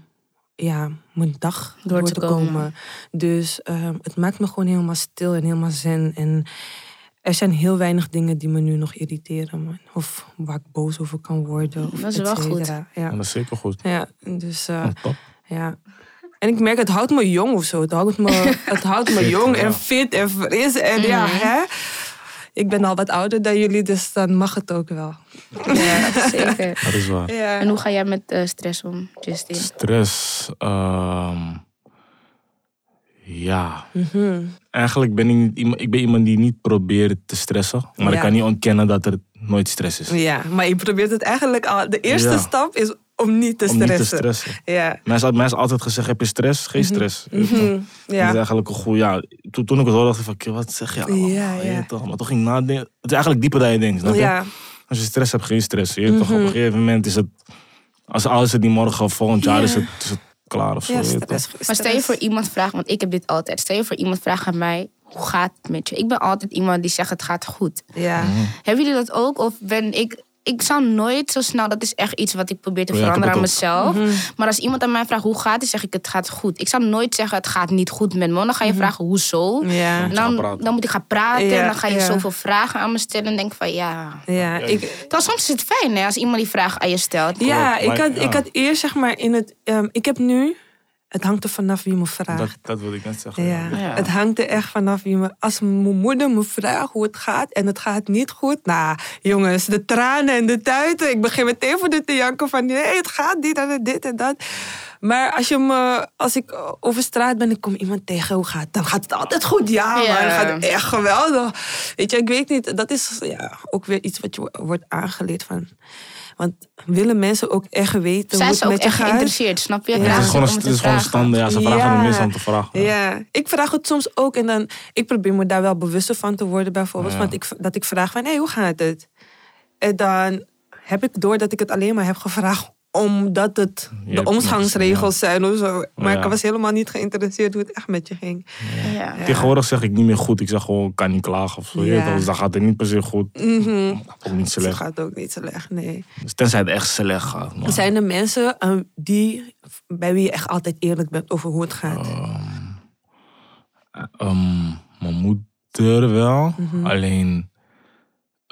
[SPEAKER 2] ja, mijn dag door,
[SPEAKER 3] te
[SPEAKER 2] te,
[SPEAKER 3] komen.
[SPEAKER 2] komen. Dus ehm, het maakt me gewoon helemaal stil en helemaal zen. En er zijn heel weinig dingen die me nu nog irriteren, man. Of waar ik boos over kan worden. Of
[SPEAKER 3] Dat is wel goed.
[SPEAKER 1] Ja,
[SPEAKER 2] Ja,
[SPEAKER 1] dat is zeker goed.
[SPEAKER 2] ja dus eh,
[SPEAKER 1] Ja.
[SPEAKER 2] En ik merk, het houdt me jong of zo. Het houdt me, het houdt me
[SPEAKER 1] Fit,
[SPEAKER 2] jong en fit en fris. En ja,
[SPEAKER 3] Mhm.
[SPEAKER 2] hè. Ik ben al wat ouder dan jullie, dus dan mag het ook wel.
[SPEAKER 3] Ja, zeker.
[SPEAKER 1] Dat is waar.
[SPEAKER 2] Ja.
[SPEAKER 3] En hoe ga jij met eh, stress om, Justin?
[SPEAKER 1] Stress. ehm, ja.
[SPEAKER 2] Mhm.
[SPEAKER 1] Eigenlijk ben ik, niet iemand, ik ben iemand die niet probeert te stressen. Maar ik
[SPEAKER 2] Ja.
[SPEAKER 1] kan niet ontkennen dat er nooit stress is.
[SPEAKER 2] Ja, maar je probeert het eigenlijk al. De eerste
[SPEAKER 1] Ja.
[SPEAKER 2] stap is om niet te
[SPEAKER 1] Om niet te
[SPEAKER 2] stressen.
[SPEAKER 1] stressen.
[SPEAKER 2] Ja.
[SPEAKER 1] Mensen mensen altijd gezegd, heb je stress? Geen stress. Je toch?
[SPEAKER 2] Mhm.
[SPEAKER 1] Dat is
[SPEAKER 2] Ja.
[SPEAKER 1] eigenlijk een goed, ja. Toen, toen ik het hoorde, dacht ik van, "Kill, wat zeg je allemaal?
[SPEAKER 2] Ja, ja.
[SPEAKER 1] toch? Maar toen ging ik nadenken. Het is eigenlijk dieper dan je denkt, snap je?
[SPEAKER 2] Ja.
[SPEAKER 1] Als je stress hebt, geen stress. Je weet toch?
[SPEAKER 2] Mhm.
[SPEAKER 1] Op een gegeven moment is het, als alles het niet morgen of volgend jaar
[SPEAKER 2] Ja.
[SPEAKER 1] is, het, is het klaar of zo.
[SPEAKER 2] Ja, stress.
[SPEAKER 3] Maar stel je voor iemand vraagt, want ik heb dit altijd. Stel je voor iemand vraagt aan mij, hoe gaat het met je? Ik ben altijd iemand die zegt, het gaat goed.
[SPEAKER 2] Ja.
[SPEAKER 1] Mhm.
[SPEAKER 3] Hebben jullie dat ook? Of ben ik... Ik zou nooit zo snel, dat is echt iets wat ik probeer te
[SPEAKER 1] Oh ja,
[SPEAKER 3] veranderen aan mezelf. Maar als iemand aan mij vraagt hoe gaat het, zeg ik het gaat goed. Ik zou nooit zeggen het gaat niet goed met me. Dan ga je vragen hoezo.
[SPEAKER 2] Ja.
[SPEAKER 3] Dan, dan moet ik gaan praten
[SPEAKER 2] Ja,
[SPEAKER 3] en dan ga je
[SPEAKER 2] ja.
[SPEAKER 3] zoveel vragen aan me stellen. En denk van ja.
[SPEAKER 2] Ja, ik,
[SPEAKER 3] Terwijl soms is het fijn hè, als iemand die vraag aan je stelt.
[SPEAKER 2] ja, ik,
[SPEAKER 1] maar-
[SPEAKER 2] had,
[SPEAKER 1] ja.
[SPEAKER 2] ik had eerst zeg maar in het... ehm, ik heb nu... Het hangt er vanaf wie me vraagt.
[SPEAKER 1] Dat, dat wilde ik net zeggen.
[SPEAKER 2] Ja.
[SPEAKER 1] ja.
[SPEAKER 3] Ja.
[SPEAKER 2] het hangt er echt vanaf wie me. Als mijn moeder me vraagt hoe het gaat en het gaat niet goed, nou jongens, de tranen en de tuiten. Ik begin meteen voor dit te janken van nee, het gaat niet en dit en dat. Maar als, je me, als ik over straat ben en ik kom iemand tegen, hoe gaat het? Dan gaat het altijd goed. Ja,
[SPEAKER 3] Ja.
[SPEAKER 2] maar dan gaat het echt geweldig. Weet je, ik weet niet, dat is ja, ook weer iets wat je wo- wordt aangeleerd van. Want willen mensen ook echt weten
[SPEAKER 3] Zijn
[SPEAKER 2] hoe
[SPEAKER 3] ze
[SPEAKER 2] het
[SPEAKER 3] ook
[SPEAKER 2] met je
[SPEAKER 3] echt
[SPEAKER 2] gaat?
[SPEAKER 3] geïnteresseerd, snap je?
[SPEAKER 2] Ja.
[SPEAKER 1] Het is gewoon,
[SPEAKER 3] om
[SPEAKER 1] het is gewoon een
[SPEAKER 3] vragen.
[SPEAKER 1] stand. Ja, ze vragen
[SPEAKER 2] Ja.
[SPEAKER 1] er meestal om te vragen.
[SPEAKER 2] Ja, ik vraag het soms ook en dan, ik probeer me daar wel bewuster van te worden bijvoorbeeld.
[SPEAKER 1] Ja.
[SPEAKER 2] Want ik, dat ik vraag van, hé, hey, hoe gaat het? En dan heb ik door dat ik het alleen maar heb gevraagd omdat het
[SPEAKER 1] Je
[SPEAKER 2] de omgangsregels zijn of zo. Maar
[SPEAKER 1] Ja.
[SPEAKER 2] ik was helemaal niet geïnteresseerd hoe het echt met je ging.
[SPEAKER 3] Ja.
[SPEAKER 1] Tegenwoordig zeg ik niet meer goed. Ik zeg gewoon, ik kan niet klagen of zo. Dus dan gaat het niet per se goed.
[SPEAKER 2] Mhm.
[SPEAKER 1] Ook niet slecht.
[SPEAKER 2] gaat ook niet slecht, nee.
[SPEAKER 1] Dus tenzij het echt slecht gaat.
[SPEAKER 2] Zijn er mensen eh, die, bij wie je echt altijd eerlijk bent over hoe het gaat?
[SPEAKER 1] Ehm, mijn moeder wel.
[SPEAKER 2] Mhm.
[SPEAKER 1] Alleen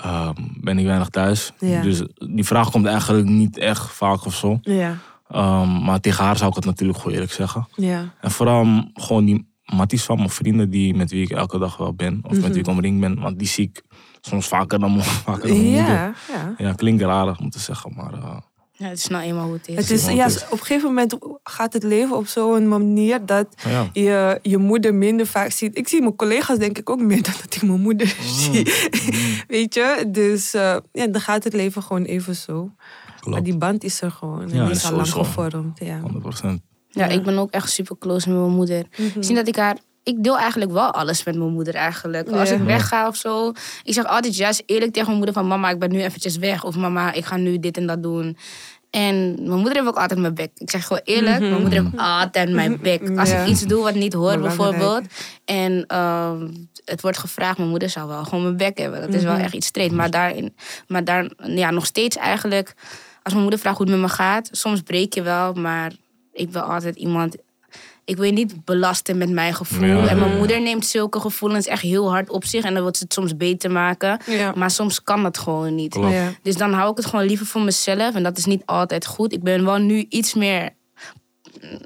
[SPEAKER 1] ehm, ben ik weinig thuis.
[SPEAKER 2] Ja.
[SPEAKER 1] Dus die vraag komt eigenlijk niet echt vaak of zo.
[SPEAKER 2] Ja,
[SPEAKER 1] Ehm, maar tegen haar zou ik het natuurlijk gewoon eerlijk zeggen.
[SPEAKER 2] ja.
[SPEAKER 1] En vooral gewoon die matties van mijn vrienden die, met wie ik elke dag wel ben. Of met wie ik omringd ben. Want die zie ik soms vaker dan, vaker dan mijn moeder.
[SPEAKER 2] Ja, ja.
[SPEAKER 1] Ja, klinkt raar om te zeggen, maar... eh,
[SPEAKER 3] Ja, het is nou eenmaal hoe het is.
[SPEAKER 2] Het is, ja, op een gegeven moment gaat het leven op zo'n manier dat
[SPEAKER 1] ja.
[SPEAKER 2] je je moeder minder vaak ziet. Ik zie mijn collega's denk ik ook meer dan dat ik mijn moeder
[SPEAKER 1] Mm.
[SPEAKER 2] zie. Weet je? Dus eh, ja, dan gaat het leven gewoon even zo. Maar die band is er gewoon. En
[SPEAKER 1] Ja,
[SPEAKER 2] die
[SPEAKER 1] is
[SPEAKER 2] al lang gevormd. Ja.
[SPEAKER 1] 100%.
[SPEAKER 3] Ja, ik ben ook echt super close met mijn moeder.
[SPEAKER 2] Mhm.
[SPEAKER 3] Sinds dat ik haar ik deel eigenlijk wel alles met mijn moeder eigenlijk. Als ik wegga of zo. Ik zeg altijd juist eerlijk tegen mijn moeder van... Mama, ik ben nu eventjes weg. Of mama, ik ga nu dit en dat doen. En mijn moeder heeft ook altijd mijn bek. Ik zeg gewoon eerlijk, mijn moeder heeft altijd mijn bek. Als
[SPEAKER 2] Ja.
[SPEAKER 3] ik iets doe wat niet hoort
[SPEAKER 2] Belangrijk.
[SPEAKER 3] bijvoorbeeld. En ehm, het wordt gevraagd, mijn moeder zou wel gewoon mijn bek hebben. Dat is wel echt iets streed. Maar daarin, maar daar, ja, nog steeds eigenlijk... Als mijn moeder vraagt hoe het met me gaat... Soms breek je wel, maar ik wil altijd iemand... Ik wil je niet belasten met mijn gevoel.
[SPEAKER 1] Ja,
[SPEAKER 3] en mijn moeder neemt zulke gevoelens echt heel hard op zich. En dan wil ze het soms beter maken.
[SPEAKER 2] Ja.
[SPEAKER 3] Maar soms kan dat gewoon niet.
[SPEAKER 2] Ja.
[SPEAKER 3] Dus dan hou ik het gewoon liever voor mezelf. En dat is niet altijd goed. Ik ben wel nu iets meer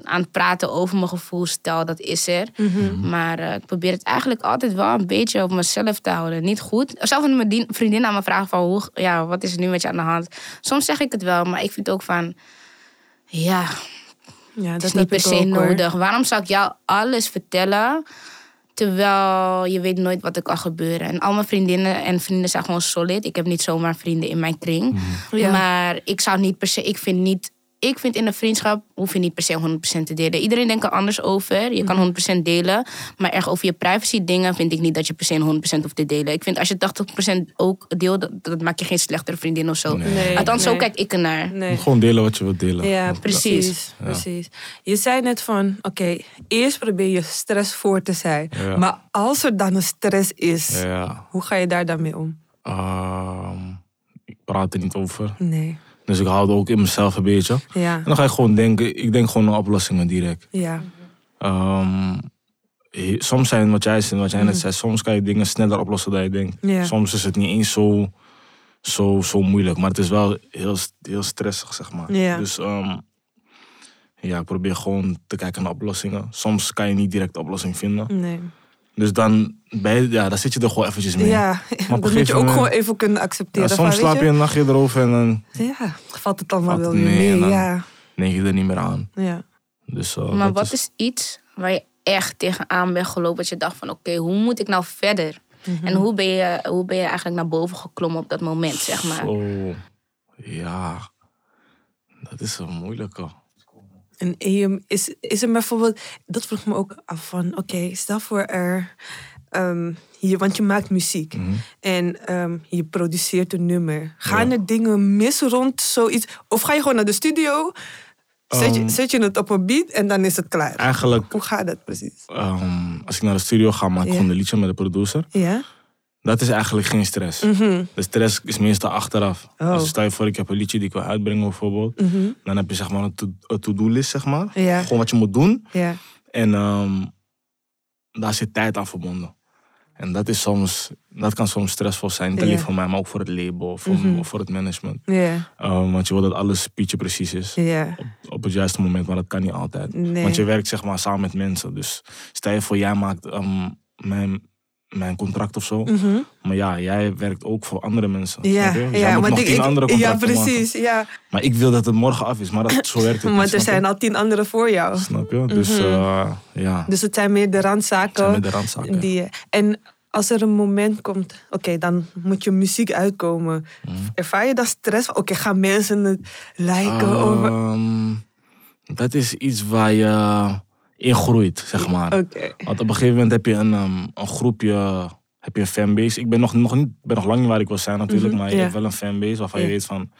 [SPEAKER 3] aan het praten over mijn gevoelsstijl. Dat is er.
[SPEAKER 2] Mhm.
[SPEAKER 3] Maar eh, ik probeer het eigenlijk altijd wel een beetje op mezelf te houden. Niet goed. Zelfs als mijn vriendin aan me vraagt van... Hoe, ja, wat is er nu met je aan de hand? Soms zeg ik het wel. Maar ik vind ook van... Ja,
[SPEAKER 2] Ja, dat
[SPEAKER 3] is niet per se
[SPEAKER 2] ook, hoor.
[SPEAKER 3] nodig. Waarom zou ik jou alles vertellen... Terwijl je weet nooit wat er kan gebeuren. En al mijn vriendinnen en vrienden zijn gewoon solid. Ik heb niet zomaar vrienden in mijn kring.
[SPEAKER 2] Ja.
[SPEAKER 3] Maar ik zou niet per se... Ik vind niet... Ik vind in een vriendschap hoef je niet per se 100% te delen. Iedereen denkt er anders over. Je kan 100% delen. Maar echt over je privacy dingen vind ik niet dat je per se 100% hoeft te delen. Ik vind als je 80% ook deelt, dat, dat maakt je geen slechtere vriendin of zo.
[SPEAKER 2] Nee,
[SPEAKER 3] Althans, zo kijk ik ernaar.
[SPEAKER 2] Nee.
[SPEAKER 1] Gewoon delen wat je wilt delen.
[SPEAKER 2] Ja, precies.
[SPEAKER 3] precies.
[SPEAKER 2] precies. Je zei net van, oké, eerst probeer je stress voor te zijn.
[SPEAKER 1] Ja.
[SPEAKER 2] Maar als er dan een stress is,
[SPEAKER 1] Ja.
[SPEAKER 2] hoe ga je daar dan mee om?
[SPEAKER 1] Ehm, ik praat er niet over.
[SPEAKER 2] Nee.
[SPEAKER 1] Dus ik hou het ook in mezelf een beetje.
[SPEAKER 2] Ja,
[SPEAKER 1] En dan ga ik gewoon denken, ik denk gewoon aan oplossingen direct.
[SPEAKER 2] ja,
[SPEAKER 1] he- soms zijn wat jij, wat jij net zei, soms kan je dingen sneller oplossen dan je denkt.
[SPEAKER 2] Ja.
[SPEAKER 1] Soms is het niet eens zo, zo, zo moeilijk, maar het is wel heel, heel stressig, zeg maar.
[SPEAKER 2] Ja.
[SPEAKER 1] Dus ehm, ja, ik probeer gewoon te kijken naar oplossingen. Soms kan je niet direct de oplossing vinden.
[SPEAKER 2] nee.
[SPEAKER 1] Dus dan, bij, ja, dan zit je er gewoon eventjes mee.
[SPEAKER 2] Ja,
[SPEAKER 1] een
[SPEAKER 2] dat moet je ook
[SPEAKER 1] moment-
[SPEAKER 2] gewoon even kunnen
[SPEAKER 1] Ja,
[SPEAKER 2] accepteren.
[SPEAKER 1] soms
[SPEAKER 2] van,
[SPEAKER 1] slaap
[SPEAKER 2] weet
[SPEAKER 1] je een nachtje erover en dan
[SPEAKER 2] Ja, valt het allemaal
[SPEAKER 1] Valt
[SPEAKER 2] wel
[SPEAKER 1] het
[SPEAKER 2] weer
[SPEAKER 1] mee dan-
[SPEAKER 2] Ja,
[SPEAKER 1] denk je er niet meer aan.
[SPEAKER 2] ja.
[SPEAKER 1] Dus, eh,
[SPEAKER 3] Maar wat is iets waar je echt tegenaan bent gelopen? Dat je dacht van oké, hoe moet ik nou verder?
[SPEAKER 2] Mhm.
[SPEAKER 3] En hoe ben, je, hoe ben je eigenlijk naar boven geklommen op dat moment, zeg maar?
[SPEAKER 1] Zo, ja, dat is een moeilijke.
[SPEAKER 2] En EM is, is er bijvoorbeeld, dat vroeg me ook af van, oké, stel voor er, ehm, je, want je maakt muziek
[SPEAKER 1] Mhm.
[SPEAKER 2] en ehm, je produceert een nummer. Gaan
[SPEAKER 1] Ja.
[SPEAKER 2] er dingen mis rond zoiets? Of ga je gewoon naar de studio, zet, je,
[SPEAKER 1] Ehm.
[SPEAKER 2] zet je het op een beat en dan is het klaar?
[SPEAKER 1] Eigenlijk,
[SPEAKER 2] Hoe gaat dat precies?
[SPEAKER 1] als ik naar de studio ga, maak ik gewoon een liedje met de producer.
[SPEAKER 2] Ja?
[SPEAKER 1] Dat is eigenlijk geen stress.
[SPEAKER 2] Mhm.
[SPEAKER 1] De stress is meestal achteraf.
[SPEAKER 2] Oh.
[SPEAKER 1] Als stel je voor, ik heb een liedje die ik wil uitbrengen bijvoorbeeld.
[SPEAKER 2] Mhm.
[SPEAKER 1] Dan heb je zeg maar een to- een to-do-list, zeg maar.
[SPEAKER 2] Ja.
[SPEAKER 1] Gewoon wat je moet doen.
[SPEAKER 2] Ja.
[SPEAKER 1] En ehm, daar zit tijd aan verbonden. En dat, is soms, dat kan soms stressvol zijn. Niet alleen voor mij, maar ook voor het label of voor,
[SPEAKER 2] Mhm.
[SPEAKER 1] of voor het management.
[SPEAKER 2] Ja.
[SPEAKER 1] Ehm, want je wil dat alles pietje precies is.
[SPEAKER 2] Ja.
[SPEAKER 1] Op, op het juiste moment, maar dat kan niet altijd.
[SPEAKER 2] Nee.
[SPEAKER 1] Want je werkt zeg maar samen met mensen. Dus stel je voor, jij maakt ehm, mijn, mijn contract of zo.
[SPEAKER 2] Mhm.
[SPEAKER 1] Maar ja, jij werkt ook voor andere mensen.
[SPEAKER 2] Ja, ja, want
[SPEAKER 1] nog tien
[SPEAKER 2] ik-
[SPEAKER 1] andere
[SPEAKER 2] ja,
[SPEAKER 1] contracten maken.
[SPEAKER 2] precies. Ja.
[SPEAKER 1] Maar ik wil dat het morgen af is. Maar dat, zo werkt het
[SPEAKER 2] Maar er zijn
[SPEAKER 1] je?
[SPEAKER 2] al tien anderen voor jou.
[SPEAKER 1] Snap je? Dus
[SPEAKER 2] Mhm.
[SPEAKER 1] eh, ja,
[SPEAKER 2] Dus het zijn meer de randzaken.
[SPEAKER 1] zijn de randzaken.
[SPEAKER 2] Die, en als er een moment komt, oké, dan moet je muziek uitkomen.
[SPEAKER 1] Mhm.
[SPEAKER 2] Ervaar je dan stress oké, gaan mensen het liken? over...
[SPEAKER 1] Ehm, dat is iets waar je in groeit, zeg maar.
[SPEAKER 2] Oké.
[SPEAKER 1] Want op een gegeven moment heb je een, ehm, een groepje, heb je een fanbase. Ik ben nog, nog niet, ben nog lang niet waar ik wil zijn natuurlijk,
[SPEAKER 2] Mhm,
[SPEAKER 1] maar je
[SPEAKER 2] ja.
[SPEAKER 1] hebt wel een fanbase waarvan
[SPEAKER 2] Ja.
[SPEAKER 1] je weet van,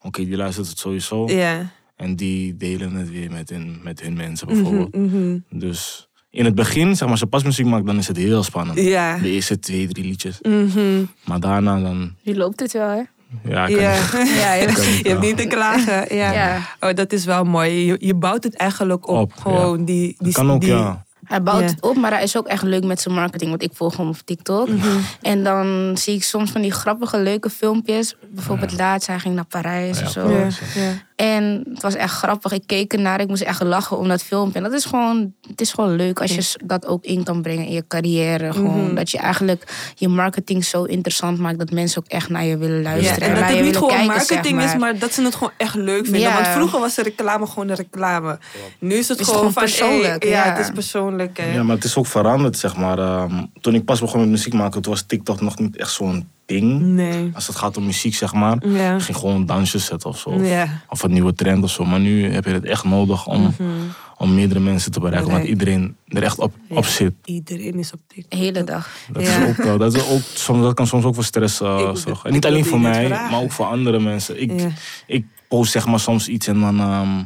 [SPEAKER 1] oké, die luistert het sowieso.
[SPEAKER 2] Ja.
[SPEAKER 1] En die delen het weer met hun, met hun mensen bijvoorbeeld.
[SPEAKER 2] Mhm, mhm.
[SPEAKER 1] Dus in het begin, zeg maar, als je pas muziek maakt, dan is het heel spannend.
[SPEAKER 2] Ja.
[SPEAKER 1] De eerste twee, drie liedjes.
[SPEAKER 2] Mhm.
[SPEAKER 1] Maar daarna dan,
[SPEAKER 3] Nu loopt het wel, hè?
[SPEAKER 1] ja,
[SPEAKER 2] Ja.
[SPEAKER 1] niet.
[SPEAKER 2] ja, je, je hebt niet te klagen. Ja.
[SPEAKER 3] Ja.
[SPEAKER 2] Oh, dat is wel mooi. Je, je bouwt het eigenlijk op.
[SPEAKER 1] Op,
[SPEAKER 2] gewoon die, die,
[SPEAKER 1] kan ook,
[SPEAKER 2] die,
[SPEAKER 1] ja.
[SPEAKER 3] Hij bouwt
[SPEAKER 2] Ja.
[SPEAKER 3] het op, maar hij is ook echt leuk met zijn marketing. Want ik volg hem op TikTok.
[SPEAKER 2] Mhm.
[SPEAKER 3] En dan zie ik soms van die grappige, leuke filmpjes. Bijvoorbeeld laatst, hij ging naar Parijs
[SPEAKER 1] Ja,
[SPEAKER 3] of zo.
[SPEAKER 2] Ja, ja.
[SPEAKER 3] En het was echt grappig. Ik keek ernaar, ik moest echt lachen om dat filmpje. En dat is gewoon, het is gewoon leuk als je dat ook in kan brengen in je carrière. Gewoon,
[SPEAKER 2] Mhm.
[SPEAKER 3] Dat je eigenlijk je marketing zo interessant maakt dat mensen ook echt naar je willen
[SPEAKER 2] Ja,
[SPEAKER 3] luisteren.
[SPEAKER 2] en dat het
[SPEAKER 3] je
[SPEAKER 2] niet gewoon
[SPEAKER 3] kijken, zeg
[SPEAKER 2] marketing is, maar dat ze het gewoon echt leuk vinden.
[SPEAKER 3] Ja.
[SPEAKER 2] Want vroeger was de reclame gewoon de reclame. Nu is het
[SPEAKER 3] Is het
[SPEAKER 2] gewoon
[SPEAKER 3] gewoon
[SPEAKER 2] van,
[SPEAKER 3] persoonlijk,
[SPEAKER 2] hey, ja,
[SPEAKER 3] ja.
[SPEAKER 2] het is persoonlijk. Hè.
[SPEAKER 1] Ja, maar het is ook veranderd, zeg maar. Ehm, toen ik pas begon met muziek maken, toen was TikTok nog niet echt zo'n ding.
[SPEAKER 2] Nee.
[SPEAKER 1] Als het gaat om muziek, zeg maar.
[SPEAKER 2] Ja.
[SPEAKER 1] Misschien gewoon dansjes zetten of zo. Of-
[SPEAKER 2] Ja.
[SPEAKER 1] Of een nieuwe trend of zo. Maar nu heb je het echt nodig om, om meerdere mensen te bereiken. Want
[SPEAKER 2] Mhm.
[SPEAKER 1] Iedereen er echt op, op zit.
[SPEAKER 2] Iedereen is op
[SPEAKER 3] De
[SPEAKER 2] TikTok.
[SPEAKER 3] hele dag.
[SPEAKER 1] Dat,
[SPEAKER 2] Ja.
[SPEAKER 1] is ook, dat, is ook soms, dat kan soms ook voor stress
[SPEAKER 2] wil
[SPEAKER 1] zorgen. En niet alleen voor mij,
[SPEAKER 2] vragen.
[SPEAKER 1] maar ook voor andere mensen. Ik,
[SPEAKER 2] Ja.
[SPEAKER 1] ik post zeg maar soms iets en dan... ehm,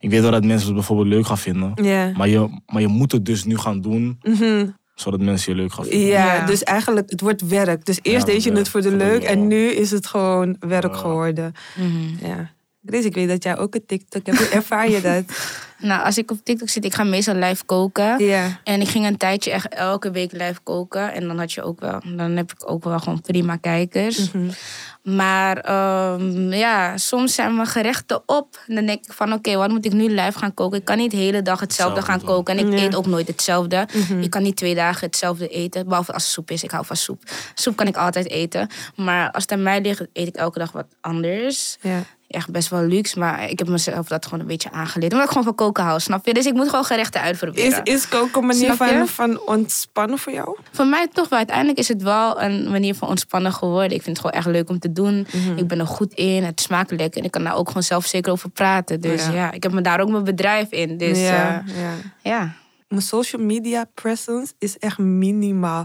[SPEAKER 1] ik weet wel dat mensen het bijvoorbeeld leuk gaan vinden.
[SPEAKER 2] Ja.
[SPEAKER 1] Maar, je, maar je moet het dus nu gaan doen,
[SPEAKER 2] Mhm.
[SPEAKER 1] Zodat mensen je leuk gaan vinden.
[SPEAKER 2] Ja,
[SPEAKER 3] Ja.
[SPEAKER 2] dus eigenlijk, het wordt werk. Dus eerst
[SPEAKER 1] Ja,
[SPEAKER 2] deed je het voor de leuk en nu is het gewoon werk geworden.
[SPEAKER 3] Mhm.
[SPEAKER 2] Ja. Grace, ik weet dat jij ook een TikTok hebt. Hoe ervaar je dat?
[SPEAKER 3] Nou, als ik op TikTok zit, ik ga meestal live koken.
[SPEAKER 2] Ja.
[SPEAKER 3] En ik ging een tijdje echt elke week live koken. En dan had je ook wel, dan heb ik ook wel gewoon prima kijkers.
[SPEAKER 2] Mhm.
[SPEAKER 3] Maar ehm, ja, soms zijn mijn gerechten op. En dan denk ik van oké, wat moet ik nu live gaan koken? Ik kan niet de hele dag hetzelfde gaan koken. En ik
[SPEAKER 2] Ja.
[SPEAKER 3] eet ook nooit hetzelfde.
[SPEAKER 2] Mhm.
[SPEAKER 3] Ik kan niet twee dagen hetzelfde eten. Behalve als het soep is. Ik hou van soep. Soep kan ik altijd eten. Maar als het aan mij ligt, eet ik elke dag wat anders.
[SPEAKER 2] Ja.
[SPEAKER 3] Echt best wel luxe. Maar ik heb mezelf dat gewoon een beetje aangeleerd. Omdat ik gewoon van koken hou, snap je? Dus ik moet gewoon gerechten
[SPEAKER 2] Is,
[SPEAKER 3] uitproberen.
[SPEAKER 2] is koken een manier van, van ontspannen voor jou?
[SPEAKER 3] Voor mij toch wel. Uiteindelijk is het wel een manier van ontspannen geworden. Ik vind het gewoon echt leuk om te doen.
[SPEAKER 2] Mhm.
[SPEAKER 3] Ik ben er goed in. Het smaakt lekker. En ik kan daar ook gewoon zelf zeker over praten. Dus
[SPEAKER 2] Ja.
[SPEAKER 3] ja, ik heb me daar ook mijn bedrijf in. Dus ja.
[SPEAKER 2] ja, ja.
[SPEAKER 3] ja.
[SPEAKER 2] Mijn social media presence is echt minimaal.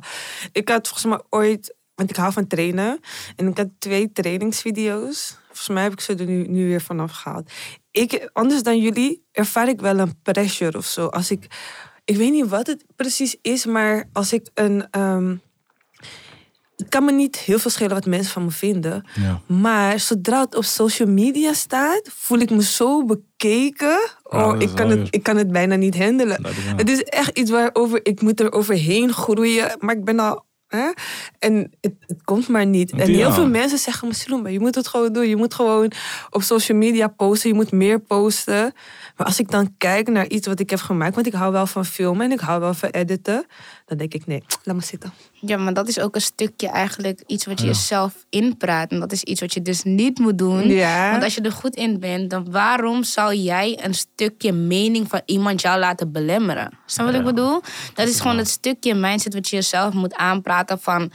[SPEAKER 2] Ik had volgens mij ooit, want ik hou van trainen. En ik had twee trainingsvideo's. Volgens mij heb ik ze er nu, nu weer vanaf gehaald. Ik, anders dan jullie ervaar ik wel een pressure of zo. Als ik, ik weet niet wat het precies is, maar als ik een. het kan me niet heel veel schelen wat mensen van me vinden.
[SPEAKER 1] Ja.
[SPEAKER 2] Maar zodra het op social media staat, voel ik me zo bekeken. Oh, ik, kan het, ik kan het bijna niet handelen. Het is echt iets waarover ik moet er overheen groeien. Maar ik ben al. Hè? En het, het komt maar niet. En
[SPEAKER 1] Ja.
[SPEAKER 2] heel veel mensen zeggen me, Silumba, je moet het gewoon doen. Je moet gewoon op social media posten. Je moet meer posten. Maar als ik dan kijk naar iets wat ik heb gemaakt... want ik hou wel van filmen en ik hou wel van editen... dan denk ik, nee, laat maar zitten.
[SPEAKER 3] ja, maar dat is ook een stukje eigenlijk iets wat je jezelf inpraat. En dat is iets wat je dus niet moet doen.
[SPEAKER 2] Ja.
[SPEAKER 3] Want als je er goed in bent, dan waarom zou jij een stukje mening van iemand jou laten belemmeren? Snap je wat ik bedoel? Dat is gewoon het stukje mindset wat je jezelf moet aanpraten van...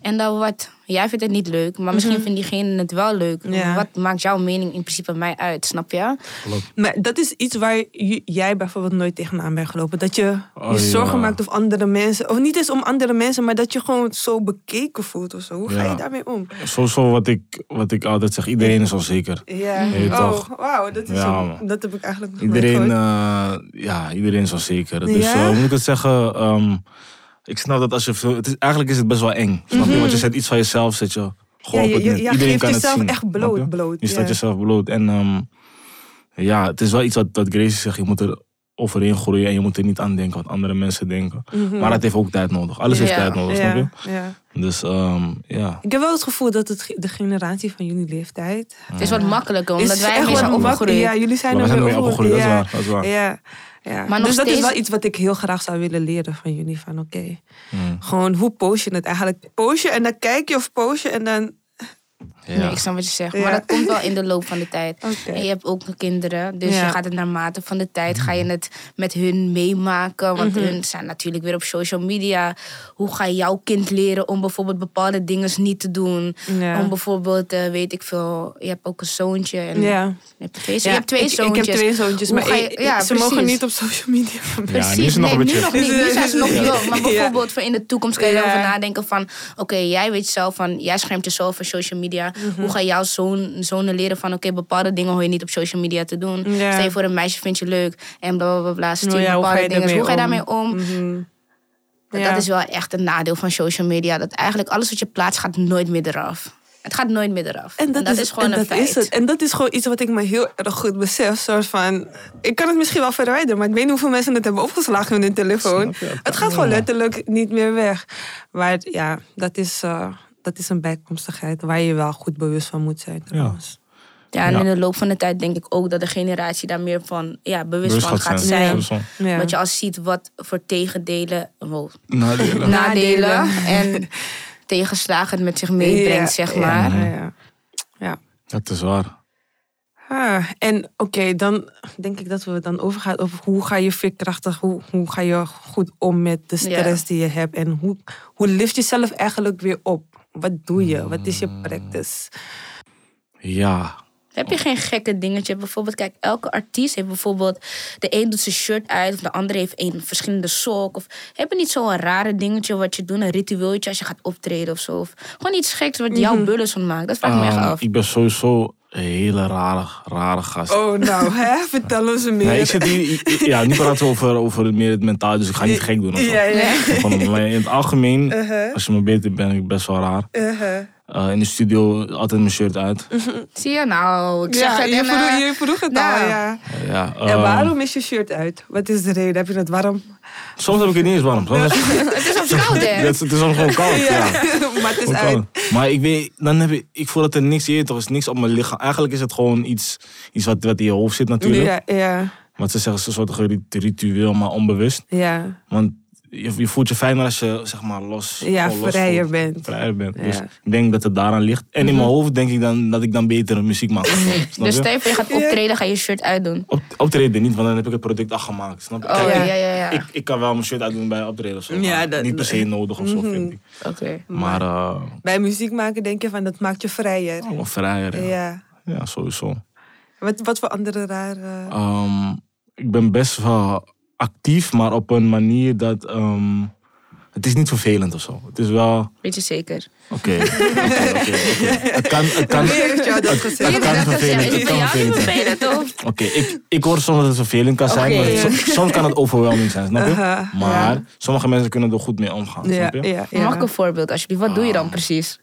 [SPEAKER 3] En dan wat? Jij vindt het niet leuk, maar misschien vindt diegene het wel leuk.
[SPEAKER 2] Ja.
[SPEAKER 3] Wat maakt jouw mening in principe mij uit, snap je?
[SPEAKER 1] Klopt.
[SPEAKER 2] Maar dat is iets waar jij bijvoorbeeld nooit tegenaan bent gelopen. Dat je
[SPEAKER 1] Oh,
[SPEAKER 2] je zorgen
[SPEAKER 1] ja.
[SPEAKER 2] maakt of andere mensen. Of niet eens om andere mensen, maar dat je gewoon zo bekeken voelt of zo. Hoe ga
[SPEAKER 1] Ja.
[SPEAKER 2] je daarmee om?
[SPEAKER 1] Sowieso wat ik, wat ik altijd zeg, iedereen is onzeker.
[SPEAKER 2] Ja. Oh, wauw. Dat, is dat heb ik eigenlijk nog nooit
[SPEAKER 1] Iedereen,
[SPEAKER 2] gehoord.
[SPEAKER 1] eh, ja, iedereen is wel zeker. Dus
[SPEAKER 2] Ja?
[SPEAKER 1] eh, hoe moet ik het zeggen? Ehm, ik snap dat als je veel... Het is, eigenlijk is het best wel eng. Snap je? Want je zet iets van jezelf, zet je gewoon
[SPEAKER 2] Mhm. Ja, je- je- je
[SPEAKER 1] Iedereen
[SPEAKER 2] geeft
[SPEAKER 1] kan het
[SPEAKER 2] jezelf
[SPEAKER 1] zien.
[SPEAKER 2] echt bloot,
[SPEAKER 1] je?
[SPEAKER 2] bloot,
[SPEAKER 1] Je staat
[SPEAKER 2] ja.
[SPEAKER 1] jezelf bloot. En ehm, ja, het is wel iets wat, wat Gracie zegt. Je moet er overheen groeien en je moet er niet aan denken wat andere mensen denken. Maar dat heeft ook tijd nodig. Alles heeft
[SPEAKER 3] Ja.
[SPEAKER 1] tijd nodig, snap je?
[SPEAKER 2] Mhm. ja, ja.
[SPEAKER 1] Dus ehm, ja.
[SPEAKER 2] Ik heb wel het gevoel dat het, de generatie van jullie leeftijd...
[SPEAKER 3] Het is wat makkelijker, omdat wij zijn opgegroeid.
[SPEAKER 2] Ja, jullie zijn er
[SPEAKER 1] opgegroeid, dat is
[SPEAKER 2] Ja.
[SPEAKER 1] waar, dat is waar.
[SPEAKER 2] Ja.
[SPEAKER 3] Maar
[SPEAKER 2] dus dat is wel iets wat ik heel graag zou willen leren van jullie. Van oké,
[SPEAKER 1] Mm.
[SPEAKER 2] gewoon hoe post je het eigenlijk? Post je en dan kijk je of post je en dan...
[SPEAKER 1] Ja.
[SPEAKER 3] Nee, ik snap wat je zegt.
[SPEAKER 2] Ja.
[SPEAKER 3] Maar dat komt wel in de loop van de tijd. En je hebt ook kinderen. Dus
[SPEAKER 2] Ja.
[SPEAKER 3] je gaat het naarmate van de tijd ga je het met hun meemaken. Want
[SPEAKER 2] Mhm.
[SPEAKER 3] hun zijn natuurlijk weer op social media. Hoe ga je jouw kind leren om bijvoorbeeld bepaalde dingen niet te doen?
[SPEAKER 2] Ja.
[SPEAKER 3] Om bijvoorbeeld, eh, weet ik veel, je hebt ook een zoontje. En
[SPEAKER 2] Ja.
[SPEAKER 3] Je hebt twee,
[SPEAKER 2] Ja,
[SPEAKER 3] je hebt twee
[SPEAKER 2] ik,
[SPEAKER 3] zoontjes.
[SPEAKER 2] Ik heb twee zoontjes, maar
[SPEAKER 3] je-
[SPEAKER 2] ze mogen
[SPEAKER 3] precies.
[SPEAKER 2] niet op social media.
[SPEAKER 1] Ja, nu
[SPEAKER 3] Precies,
[SPEAKER 1] is het nog
[SPEAKER 3] nee,
[SPEAKER 1] een beetje-
[SPEAKER 3] nu nog niet. Nu zijn ze nog jong. Maar
[SPEAKER 2] Ja.
[SPEAKER 3] bijvoorbeeld voor in de toekomst kan je
[SPEAKER 2] Ja.
[SPEAKER 3] erover nadenken van... Oké, jij weet zelf van... Jij schermt jezelf van social media.
[SPEAKER 2] Mhm.
[SPEAKER 3] Hoe ga jouw zoon, zonen leren van... Oké, bepaalde dingen hoor je niet op social media te doen.
[SPEAKER 2] Ja.
[SPEAKER 3] Stel je voor een meisje vind je leuk. En bla bla bla. bla stuur
[SPEAKER 2] Nou ja,
[SPEAKER 3] bepaalde
[SPEAKER 2] je
[SPEAKER 3] dingen.
[SPEAKER 2] daarmee
[SPEAKER 3] Hoe ga je daarmee
[SPEAKER 2] om? Mhm.
[SPEAKER 3] Dat-
[SPEAKER 2] Ja.
[SPEAKER 3] Dat is wel echt een nadeel van social media. Dat eigenlijk alles wat je plaatst gaat nooit meer eraf. Het gaat nooit meer eraf.
[SPEAKER 2] En dat, is,
[SPEAKER 3] gewoon
[SPEAKER 2] en
[SPEAKER 3] een
[SPEAKER 2] dat
[SPEAKER 3] feit.
[SPEAKER 2] is het. En dat is gewoon iets wat ik me heel erg goed besef. Soort van, ik kan het misschien wel verwijderen, maar ik weet niet hoeveel mensen het hebben opgeslagen in hun telefoon.
[SPEAKER 1] Je?
[SPEAKER 2] Het gaat gewoon letterlijk niet meer weg. Maar ja, dat is, eh, dat is een bijkomstigheid waar je wel goed bewust van moet zijn. Trouwens.
[SPEAKER 3] Ja, en
[SPEAKER 1] Ja.
[SPEAKER 3] in de loop van de tijd denk ik ook dat de generatie daar meer van ja, bewust,
[SPEAKER 1] Bewust
[SPEAKER 3] van
[SPEAKER 1] gaat
[SPEAKER 3] gaat
[SPEAKER 1] zijn.
[SPEAKER 3] zijn.
[SPEAKER 2] Ja.
[SPEAKER 3] Dat je al ziet wat voor tegendelen, wow,
[SPEAKER 1] Nadelen.
[SPEAKER 3] nadelen en tegenslagen het met zich meebrengt,
[SPEAKER 2] Ja,
[SPEAKER 3] zeg
[SPEAKER 2] ja,
[SPEAKER 3] maar.
[SPEAKER 2] Ja, ja. ja.
[SPEAKER 1] Dat is waar.
[SPEAKER 2] Ah, en oké, dan denk ik dat we dan overgaan over hoe ga je veerkrachtig, hoe, hoe ga je goed om met de stress die je hebt en hoe, hoe lift je jezelf eigenlijk weer op? Wat doe je? Wat is je practice?
[SPEAKER 1] Ja,
[SPEAKER 3] Heb je geen gekke dingetje? Bijvoorbeeld, kijk, elke artiest heeft bijvoorbeeld... De een doet zijn shirt uit, of de andere heeft een verschillende sok. Of heb je niet zo'n rare dingetje wat je doet, een ritueeltje als je gaat optreden of zo? Of gewoon iets geks wat jouw bullets van maakt. Dat vraag ik me echt
[SPEAKER 1] Ehm,
[SPEAKER 3] af.
[SPEAKER 1] ik ben sowieso een hele rare, rare gast.
[SPEAKER 2] Oh, nou, hè? Vertel ons meer.
[SPEAKER 1] Nee, ik zit hier, ja, nu praten we over, over meer het mentaal, dus ik ga niet gek doen. Of zo.
[SPEAKER 2] Ja, ja.
[SPEAKER 1] Gewoon, in het algemeen,
[SPEAKER 2] Uh-huh.
[SPEAKER 1] als je me beter ben ik best wel raar.
[SPEAKER 2] Uh-huh.
[SPEAKER 1] Eh, in de studio altijd mijn shirt uit.
[SPEAKER 3] Zie je nou? Ik zeg
[SPEAKER 2] Ja,
[SPEAKER 3] het
[SPEAKER 2] je
[SPEAKER 3] en,
[SPEAKER 2] vroeg,
[SPEAKER 3] eh,
[SPEAKER 2] je vroeg het
[SPEAKER 3] nou.
[SPEAKER 2] al, ja.
[SPEAKER 1] Ja,
[SPEAKER 2] En
[SPEAKER 1] ehm,
[SPEAKER 2] waarom is je shirt uit? Wat is de reden? Heb je het warm?
[SPEAKER 1] Soms heb ik het niet eens warm. Soms
[SPEAKER 3] Het is soms koud, hè?
[SPEAKER 1] het, het is soms gewoon koud. Ja.
[SPEAKER 2] maar het is
[SPEAKER 1] Gewoon
[SPEAKER 2] uit.
[SPEAKER 1] koud. Maar ik weet, dan heb ik, ik voel dat er niks in toch is niks op mijn lichaam. Eigenlijk is het gewoon iets, iets wat, wat in je hoofd zit natuurlijk.
[SPEAKER 2] Ja, ja,
[SPEAKER 1] Want ze zeggen ze soort rit- ritueel, maar onbewust.
[SPEAKER 2] ja.
[SPEAKER 1] Want je, je voelt je fijner als je zeg maar los,
[SPEAKER 2] Ja,
[SPEAKER 1] gewoon los
[SPEAKER 2] vrijer
[SPEAKER 1] voelt.
[SPEAKER 2] bent.
[SPEAKER 1] Vrijer bent.
[SPEAKER 2] Ja. Mhm.
[SPEAKER 1] Dus ik denk dat het daaraan ligt. En in mijn hoofd denk ik dan dat ik dan betere muziek maak. Snap
[SPEAKER 3] Dus stel je voor je gaat optreden, ga je shirt uitdoen.
[SPEAKER 1] Op, optreden niet, want dan heb ik het product afgemaakt. Snap je?
[SPEAKER 3] Oh,
[SPEAKER 1] Kijk,
[SPEAKER 3] ja,
[SPEAKER 1] ik-
[SPEAKER 3] ja, ja. ja.
[SPEAKER 1] Ik, ik kan wel mijn shirt uitdoen bij optreden of zo.
[SPEAKER 2] Ja,
[SPEAKER 1] maar
[SPEAKER 2] dat-
[SPEAKER 1] niet per se nodig of zo, vind ik.
[SPEAKER 3] Oké.
[SPEAKER 1] Maar eh
[SPEAKER 2] Bij muziek maken denk je van dat maakt je vrijer.
[SPEAKER 1] wel vrijer. Ja,
[SPEAKER 2] Ja.
[SPEAKER 1] ja sowieso.
[SPEAKER 2] Wat, wat voor andere rare...
[SPEAKER 1] Ehm, ik ben best wel actief, maar op een manier dat... ehm, het is niet vervelend of zo. Het is wel...
[SPEAKER 3] Weet je zeker?
[SPEAKER 1] Oké. Het kan... Het kan? Het kan vervelend, het kan vervelend? Oké, ik, ik hoor soms dat het vervelend kan zijn, maar so- soms kan het overwhelming zijn, snap je? Maar sommige mensen kunnen er goed mee omgaan,
[SPEAKER 2] Ja,
[SPEAKER 1] snap je?
[SPEAKER 2] ja, ja.
[SPEAKER 3] Mag ik een voorbeeld alsjeblieft? Wat doe je dan
[SPEAKER 1] Ah.
[SPEAKER 3] precies?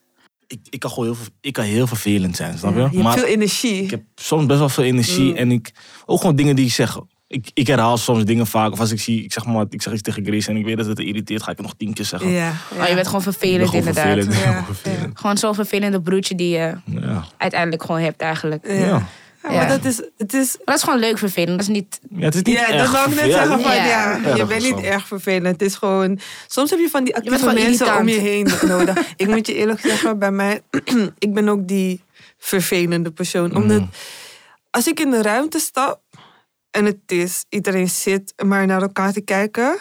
[SPEAKER 1] Ik, ik, kan gewoon heel, ik kan heel vervelend zijn, snap je?
[SPEAKER 2] Je hebt
[SPEAKER 1] maar
[SPEAKER 2] veel energie.
[SPEAKER 1] ik heb soms best wel veel energie
[SPEAKER 2] Mm.
[SPEAKER 1] en ik, ook gewoon dingen die ik zeg. Ik, ik herhaal soms dingen vaak. Of als ik zie, ik zeg maar, ik zeg iets tegen Grace en ik weet dat het irriteert, ga ik het nog tien keer zeggen.
[SPEAKER 2] Ja, ja.
[SPEAKER 3] Oh, je bent gewoon vervelend
[SPEAKER 1] gewoon
[SPEAKER 3] inderdaad.
[SPEAKER 1] vervelend.
[SPEAKER 2] Ja,
[SPEAKER 1] Gewoon vervelend.
[SPEAKER 3] Gewoon zo'n vervelende broertje die je
[SPEAKER 1] Ja.
[SPEAKER 3] uiteindelijk gewoon hebt eigenlijk.
[SPEAKER 2] Ja.
[SPEAKER 1] Ja.
[SPEAKER 2] Ja, maar
[SPEAKER 3] Ja.
[SPEAKER 2] dat is, het is
[SPEAKER 3] Maar dat is gewoon leuk vervelend. Dat is niet...
[SPEAKER 1] ja, het is niet
[SPEAKER 2] ja,
[SPEAKER 1] erg
[SPEAKER 2] dat wou ik net zeggen. Van,
[SPEAKER 3] Ja.
[SPEAKER 2] je bent niet erg vervelend. Het is gewoon... Soms heb je van die actieve mensen om je heen nodig. ik moet je eerlijk zeggen, bij mij... ik ben ook die vervelende persoon. Omdat
[SPEAKER 1] Mm.
[SPEAKER 2] als ik in de ruimte stap... en het is... iedereen zit maar naar elkaar te kijken...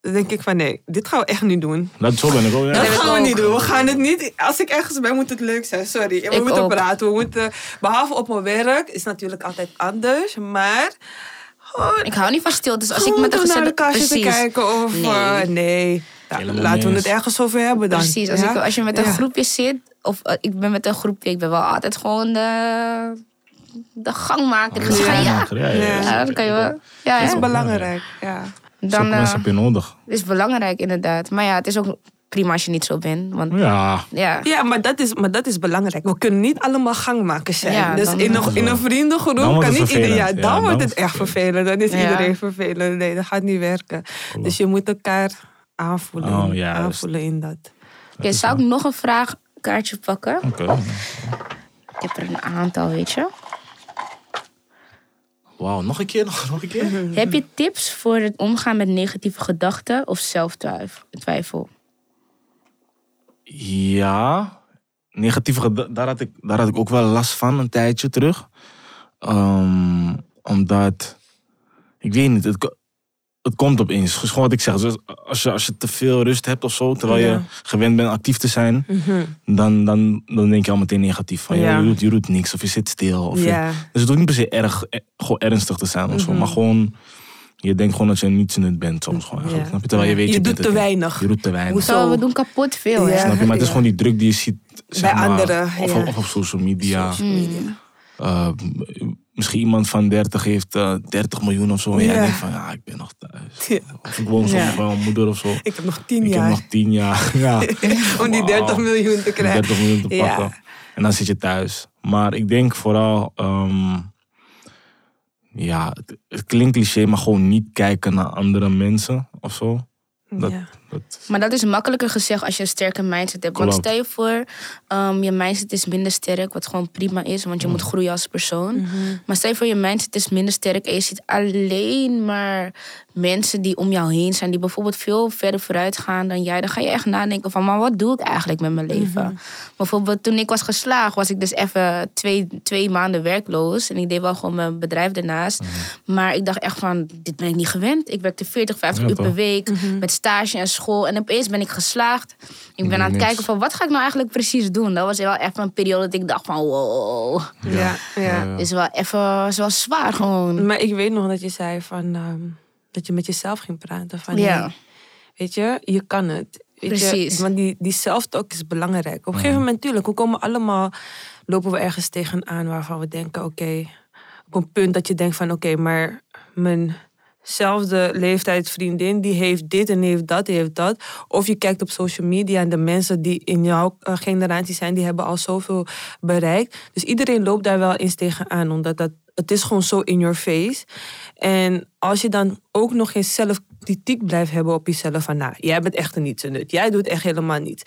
[SPEAKER 2] dan denk ik van nee, dit gaan we echt niet doen.
[SPEAKER 1] Dat, zo ben ik ook. Ja.
[SPEAKER 2] Dat gaan we
[SPEAKER 3] ook.
[SPEAKER 2] niet doen. We gaan het niet. Als ik ergens ben, moet het leuk zijn. Sorry. We
[SPEAKER 3] Ik
[SPEAKER 2] moeten
[SPEAKER 3] ook.
[SPEAKER 2] praten. We moeten, behalve op mijn werk is natuurlijk altijd anders. Maar gewoon,
[SPEAKER 3] Ik hou niet van stilte. Dus als ik met een
[SPEAKER 2] door naar elkaar zitten
[SPEAKER 3] Precies.
[SPEAKER 2] kijken of
[SPEAKER 3] Nee.
[SPEAKER 2] eh, nee. Ja,
[SPEAKER 1] Helemaal
[SPEAKER 2] laten we het ergens over hebben dan.
[SPEAKER 3] Precies. Als,
[SPEAKER 2] Ja?
[SPEAKER 3] ik, als je met een
[SPEAKER 2] Ja.
[SPEAKER 3] groepje zit... Of eh, ik ben met een groepje. Ik ben wel altijd gewoon de... De gangmaker. Dus ga, ja.
[SPEAKER 1] Ja, ja, ja.
[SPEAKER 3] Ja, dat kan je wel. Ja,
[SPEAKER 2] Dat
[SPEAKER 3] hè?
[SPEAKER 2] is belangrijk. Ja.
[SPEAKER 3] Dan eh,
[SPEAKER 1] mensen heb je nodig.
[SPEAKER 3] is belangrijk inderdaad. Maar ja, het is ook prima als je niet zo bent. Want
[SPEAKER 1] Ja,
[SPEAKER 3] ja,
[SPEAKER 2] Ja, maar dat, is, maar dat is belangrijk. We kunnen niet allemaal gangmakers zijn.
[SPEAKER 3] Ja,
[SPEAKER 2] dus
[SPEAKER 3] dan-
[SPEAKER 2] in een, in een vriendengroep kan
[SPEAKER 1] het
[SPEAKER 2] niet iedereen. Ja, dan wordt het echt
[SPEAKER 1] het
[SPEAKER 2] vervelend. Dan is
[SPEAKER 3] Ja.
[SPEAKER 2] iedereen vervelend. Nee, dat gaat niet werken. Dus je moet elkaar aanvoelen,
[SPEAKER 1] Oh,
[SPEAKER 2] aanvoelen in dat.
[SPEAKER 3] Oké, zou ik nog een vraagkaartje pakken?
[SPEAKER 1] oké.
[SPEAKER 3] Ik heb er een aantal, weet je.
[SPEAKER 1] Wauw, nog een keer, nog, nog een keer?
[SPEAKER 3] Heb je tips voor het omgaan met negatieve gedachten of zelftwijfel?
[SPEAKER 1] Ja, negatieve geda- daar had, ik, daar had ik ook wel last van een tijdje terug. Ehm, omdat, ik weet niet, het, het komt opeens. Het is gewoon wat ik zeg. Dus als, je, als je te veel rust hebt of zo, terwijl
[SPEAKER 2] Ja.
[SPEAKER 1] je gewend bent actief te zijn, dan, dan, dan denk je al meteen negatief. Van, ja. Je, doet, je doet niks of je zit stil. Of je-
[SPEAKER 2] Ja.
[SPEAKER 1] dus het hoeft niet per se erg, eh, gewoon ernstig te zijn of zo. Maar gewoon, je denkt gewoon dat je niets in het bent soms gewoon. Eigenlijk, snap je? Terwijl je weet,
[SPEAKER 2] Je
[SPEAKER 1] je,
[SPEAKER 2] doet
[SPEAKER 1] bent
[SPEAKER 2] te weinig.
[SPEAKER 1] Je doet te weinig.
[SPEAKER 2] Hoezo?
[SPEAKER 3] We doen kapot veel.
[SPEAKER 1] Snap je? Maar het is gewoon die druk die je ziet zeg
[SPEAKER 2] Bij
[SPEAKER 1] maar,
[SPEAKER 2] anderen,
[SPEAKER 1] Of,
[SPEAKER 2] ja.
[SPEAKER 1] of op social media.
[SPEAKER 2] Social media.
[SPEAKER 1] Uh, m- misschien iemand van 30 heeft eh 30 miljoen of zo. En jij
[SPEAKER 2] Ja.
[SPEAKER 1] denkt van ja, ik ben nog thuis.
[SPEAKER 2] Ja.
[SPEAKER 1] Of ik woon nog bij mijn moeder of zo.
[SPEAKER 2] Ik heb nog tien
[SPEAKER 1] Ik
[SPEAKER 2] jaar
[SPEAKER 1] heb nog 10 jaar. ja.
[SPEAKER 2] om die 30
[SPEAKER 1] Wauw.
[SPEAKER 2] miljoen te krijgen.
[SPEAKER 1] 30 miljoen te
[SPEAKER 2] Ja.
[SPEAKER 1] pakken. En dan zit je thuis. Maar ik denk vooral, ehm, ja, het, het klinkt cliché, maar gewoon niet kijken naar andere mensen of zo. Dat,
[SPEAKER 2] Ja.
[SPEAKER 1] Dat,
[SPEAKER 3] Maar dat is makkelijker gezegd als je een sterke mindset hebt. Want stel je voor, ehm, je mindset is minder sterk, wat gewoon prima is, want je moet groeien als persoon. Maar stel je voor, je mindset is minder sterk en je ziet alleen maar mensen die om jou heen zijn, die bijvoorbeeld veel verder vooruit gaan dan jij. Dan ga je echt nadenken van, maar wat doe ik eigenlijk met mijn leven? Bijvoorbeeld toen ik was geslaagd, was ik dus even twee, twee maanden werkloos. En ik deed wel gewoon mijn bedrijf daarnaast. Maar ik dacht echt van, dit ben ik niet gewend. Ik werkte 40, 50
[SPEAKER 1] Ja,
[SPEAKER 3] uur per week met stage en school en opeens ben ik geslaagd. Ik ben aan het
[SPEAKER 1] niks.
[SPEAKER 3] kijken van wat ga ik nou eigenlijk precies doen. Dat was wel even een periode dat ik dacht van wow.
[SPEAKER 2] Ja, ja.
[SPEAKER 1] Ja.
[SPEAKER 3] Is wel even is wel zwaar gewoon.
[SPEAKER 2] Maar ik weet nog dat je zei van, ehm, dat je met jezelf ging praten. Van,
[SPEAKER 3] Ja.
[SPEAKER 2] hey, weet je, je kan het. Weet
[SPEAKER 3] Precies.
[SPEAKER 2] Je, want die, die self-talk is belangrijk. Op een gegeven moment, natuurlijk, we komen allemaal, lopen we ergens tegenaan waarvan we denken, oké, op een punt dat je denkt van, oké, maar mijnzelfde leeftijd vriendin, die heeft dit en heeft dat, die heeft dat. Of je kijkt op social media en de mensen die in jouw eh, generatie zijn, die hebben al zoveel bereikt. Dus iedereen loopt daar wel eens tegenaan, omdat dat, het is gewoon zo in your face. En als je dan ook nog geen zelfkritiek blijft hebben op jezelf van, nou, jij bent echt een niet zo nut. Jij doet echt helemaal niets.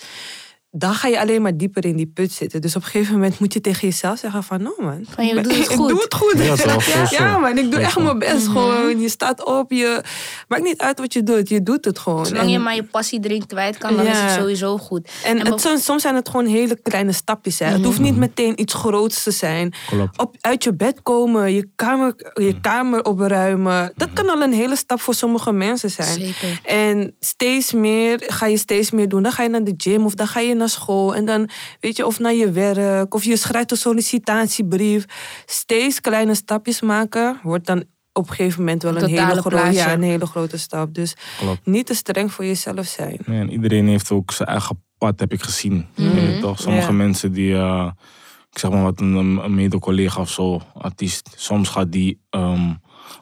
[SPEAKER 2] Dan ga je alleen maar dieper in die put zitten. Dus op een gegeven moment moet je tegen jezelf zeggen van, no man.
[SPEAKER 3] Van, je doet het
[SPEAKER 2] ik
[SPEAKER 3] goed.
[SPEAKER 2] doe het goed.
[SPEAKER 1] Ja,
[SPEAKER 2] man, ik doe echt mijn best gewoon. Je staat op, je... Maakt niet uit wat je doet, je doet het gewoon.
[SPEAKER 3] Zolang je
[SPEAKER 2] En-
[SPEAKER 3] maar je passie erin kwijt kan, dan is het sowieso goed.
[SPEAKER 2] en
[SPEAKER 3] En
[SPEAKER 2] het, soms, soms zijn het gewoon hele kleine stapjes. Hè. Het hoeft niet meteen iets groots te zijn.
[SPEAKER 1] Klopt.
[SPEAKER 2] Op, uit je bed komen, je kamer, je kamer opruimen. Dat kan al een hele stap voor sommige mensen zijn.
[SPEAKER 3] Zeker.
[SPEAKER 2] En steeds meer ga je steeds meer doen. Dan ga je naar de gym of dan ga je naar school. En dan, weet je, of naar je werk. Of je schrijft een sollicitatiebrief. Steeds kleine stapjes maken. Wordt dan op een gegeven moment wel een
[SPEAKER 3] Totale
[SPEAKER 2] hele, grote, ja, een hele grote stap. Dus
[SPEAKER 1] Klopt.
[SPEAKER 2] niet te streng voor jezelf zijn.
[SPEAKER 1] Nee, en iedereen heeft ook zijn eigen pad, heb ik gezien. Je toch? Sommige
[SPEAKER 2] Ja.
[SPEAKER 1] mensen die, eh, ik zeg maar wat, een, een mede-collega of zo, artiest, soms gaat die ehm,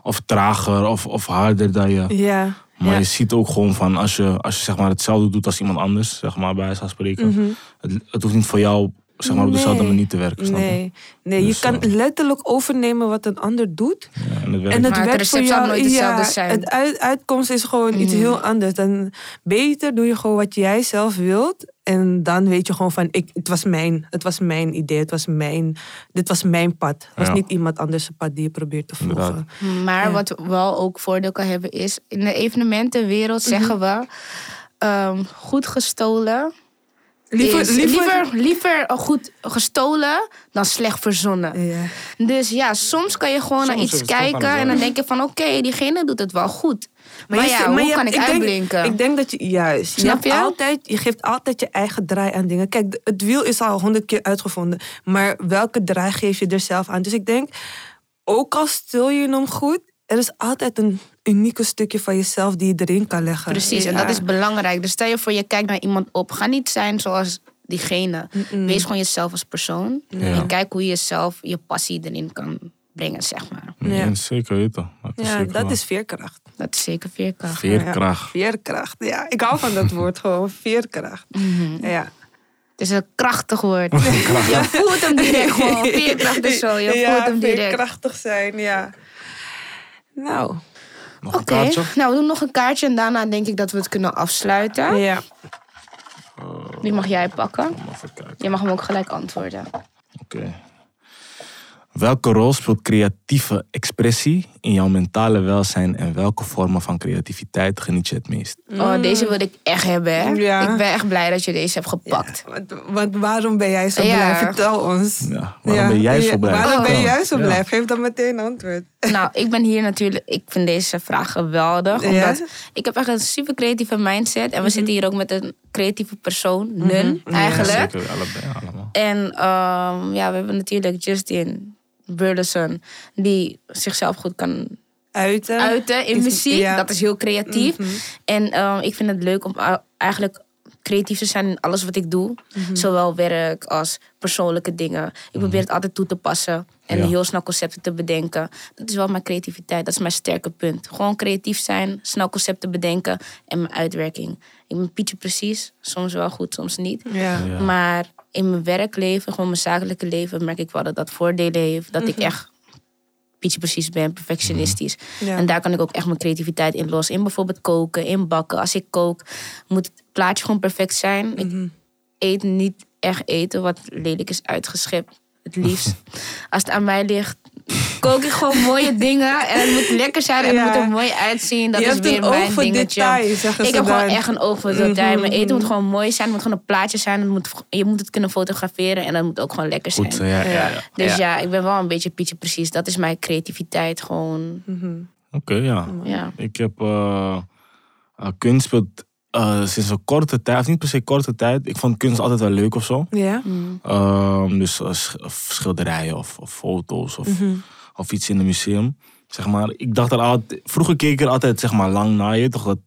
[SPEAKER 1] of trager of, of harder dan je.
[SPEAKER 2] Ja.
[SPEAKER 1] Maar
[SPEAKER 2] ja.
[SPEAKER 1] je ziet ook gewoon van, als je, als je zeg maar, hetzelfde doet als iemand anders, zeg maar, bij wijze van spreken. het, het hoeft niet voor jou zeg maar, op dezelfde
[SPEAKER 2] Mhm. Nee.
[SPEAKER 1] manier te werken, snap je?
[SPEAKER 2] Nee, nee
[SPEAKER 1] Dus,
[SPEAKER 2] je kan
[SPEAKER 1] eh,
[SPEAKER 2] letterlijk overnemen wat een ander doet.
[SPEAKER 1] Ja, en het werkt.
[SPEAKER 2] En het
[SPEAKER 3] Maar het
[SPEAKER 2] werkt voor jou.
[SPEAKER 3] nooit hetzelfde
[SPEAKER 2] ja,
[SPEAKER 3] zijn.
[SPEAKER 2] Het uit, uitkomst is gewoon iets heel anders. Dan beter doe je gewoon wat jij zelf wilt. En dan weet je gewoon van, ik, het, was mijn, het was mijn idee, het was mijn, dit was mijn pad. Het was
[SPEAKER 1] Ja.
[SPEAKER 2] niet iemand anders pad die je probeert te volgen.
[SPEAKER 1] Inderdaad.
[SPEAKER 3] Maar
[SPEAKER 2] Ja.
[SPEAKER 3] wat wel ook voordeel kan hebben is... in de evenementenwereld
[SPEAKER 2] Mhm.
[SPEAKER 3] zeggen we... ehm, goed gestolen
[SPEAKER 2] Liever,
[SPEAKER 3] is
[SPEAKER 2] liever,
[SPEAKER 3] liever, liever goed gestolen dan slecht verzonnen.
[SPEAKER 2] Ja.
[SPEAKER 3] Dus ja, soms kan je gewoon naar iets kijken en dan denk je van oké, diegene doet het wel goed. Maar,
[SPEAKER 2] je
[SPEAKER 3] ja,
[SPEAKER 2] zit-
[SPEAKER 3] hoe
[SPEAKER 2] je
[SPEAKER 3] kan ik,
[SPEAKER 2] denk-
[SPEAKER 3] uitblinken?
[SPEAKER 2] Ik denk dat je, juist. Je,
[SPEAKER 3] Snap
[SPEAKER 2] hebt
[SPEAKER 3] je?
[SPEAKER 2] Altijd, je geeft altijd je eigen draai aan dingen. Kijk, het wiel is al honderd keer uitgevonden. Maar welke draai geef je er zelf aan? Dus ik denk, ook al stil je hem goed... er is altijd een unieke stukje van jezelf die je erin kan leggen.
[SPEAKER 3] Precies, en dat is belangrijk. Dus stel je voor, je kijkt naar iemand op. Ga niet zijn zoals diegene. Wees gewoon jezelf als persoon. En kijk hoe je jezelf, je passie erin kan brengen, zeg maar.
[SPEAKER 2] Ja.
[SPEAKER 1] Zeker weten. Dat is
[SPEAKER 2] Ja,
[SPEAKER 1] zeker
[SPEAKER 2] dat is veerkracht.
[SPEAKER 3] Dat is zeker veerkracht.
[SPEAKER 1] Veerkracht.
[SPEAKER 2] Ja, veerkracht, ja. Ik hou van dat woord gewoon, veerkracht. Ja.
[SPEAKER 3] Het is een krachtig woord. Je voelt hem direct gewoon. Veerkracht is zo, je
[SPEAKER 2] ja,
[SPEAKER 3] voelt hem direct.
[SPEAKER 2] veerkrachtig zijn, ja. Nou,
[SPEAKER 1] Nog een kaartje?
[SPEAKER 3] nou we doen nog een kaartje en daarna denk ik dat we het kunnen afsluiten.
[SPEAKER 2] ja.
[SPEAKER 3] Die mag jij pakken.
[SPEAKER 1] Even kijken.
[SPEAKER 3] Je mag hem ook gelijk antwoorden.
[SPEAKER 1] Oké. Welke rol speelt creatieve expressie in jouw mentale welzijn en welke vormen van creativiteit geniet je het meest?
[SPEAKER 3] Oh, deze wil ik echt hebben, hè?
[SPEAKER 2] Ja.
[SPEAKER 3] Ik ben echt blij dat je deze hebt gepakt.
[SPEAKER 2] Want, want waarom ben jij zo
[SPEAKER 3] Ja.
[SPEAKER 2] blij? Vertel ons.
[SPEAKER 1] Ja, waarom ben jij zo
[SPEAKER 2] ja,
[SPEAKER 1] blij?
[SPEAKER 2] Waarom ben
[SPEAKER 1] Ja.
[SPEAKER 2] jij zo
[SPEAKER 1] Ja.
[SPEAKER 2] blij? Geef dan meteen antwoord.
[SPEAKER 3] Nou, ik ben hier natuurlijk... Ik vind deze vraag geweldig.
[SPEAKER 2] Ja?
[SPEAKER 3] Omdat ik heb echt een super creatieve mindset. En we zitten hier ook met een creatieve persoon. Nun, eigenlijk.
[SPEAKER 1] Zeker, allebei, allemaal.
[SPEAKER 3] En ehm, ja, we hebben natuurlijk Justin Burleson. Die zichzelf goed kan
[SPEAKER 2] Uiten.
[SPEAKER 3] uiten in
[SPEAKER 2] Is-
[SPEAKER 3] muziek.
[SPEAKER 2] ja.
[SPEAKER 3] Dat is heel creatief. En ehm, ik vind het leuk om a- eigenlijk creatief te zijn in alles wat ik doe. Zowel werk als persoonlijke dingen. Ik probeer het altijd toe te passen. En
[SPEAKER 1] Ja.
[SPEAKER 3] heel snel concepten te bedenken. Dat is wel mijn creativiteit. Dat is mijn sterke punt. Gewoon creatief zijn, snel concepten bedenken en mijn uitwerking. Ik ben pietje precies. Soms wel goed, soms niet.
[SPEAKER 2] Ja.
[SPEAKER 1] Ja.
[SPEAKER 3] Maar in mijn werkleven, gewoon mijn zakelijke leven, merk ik wel dat dat voordelen heeft. Dat ik echt pietje precies ben, perfectionistisch.
[SPEAKER 2] Ja.
[SPEAKER 3] En daar kan ik ook echt mijn creativiteit in los. In bijvoorbeeld koken, in bakken. Als ik kook, moet het plaatje gewoon perfect zijn. Ik eet niet echt eten wat lelijk is uitgeschept. Het liefst. Als het aan mij ligt, kook ik gewoon mooie dingen. En het moet lekker zijn en
[SPEAKER 2] Ja.
[SPEAKER 3] het moet er mooi uitzien. Dat
[SPEAKER 2] Je
[SPEAKER 3] is
[SPEAKER 2] hebt
[SPEAKER 3] weer
[SPEAKER 2] een oog
[SPEAKER 3] mijn
[SPEAKER 2] voor
[SPEAKER 3] dingetje.
[SPEAKER 2] detail, zeggen
[SPEAKER 3] ik
[SPEAKER 2] ze
[SPEAKER 3] heb gewoon echt een oog voor detail. Mijn eten moet gewoon mooi zijn. Het moet gewoon een plaatje zijn. Het moet, je moet het kunnen fotograferen. En dat moet ook gewoon lekker
[SPEAKER 1] Goed,
[SPEAKER 3] zijn.
[SPEAKER 1] ja, ja, ja.
[SPEAKER 3] Dus ja. ik ben wel een beetje pietje precies. Dat is mijn creativiteit gewoon.
[SPEAKER 1] Oké, ja.
[SPEAKER 3] Ja.
[SPEAKER 1] Ik heb... eh, eh, kunst speelt eh, sinds een korte tijd, of niet per se korte tijd, ik vond kunst altijd wel leuk of zo.
[SPEAKER 2] Ja.
[SPEAKER 1] Ehm, dus sch- of schilderijen of, of foto's of,
[SPEAKER 2] Mhm.
[SPEAKER 1] of iets in een museum. Zeg maar, ik dacht er altijd, vroeger keek ik er altijd zeg maar, lang naar je. Toch dat,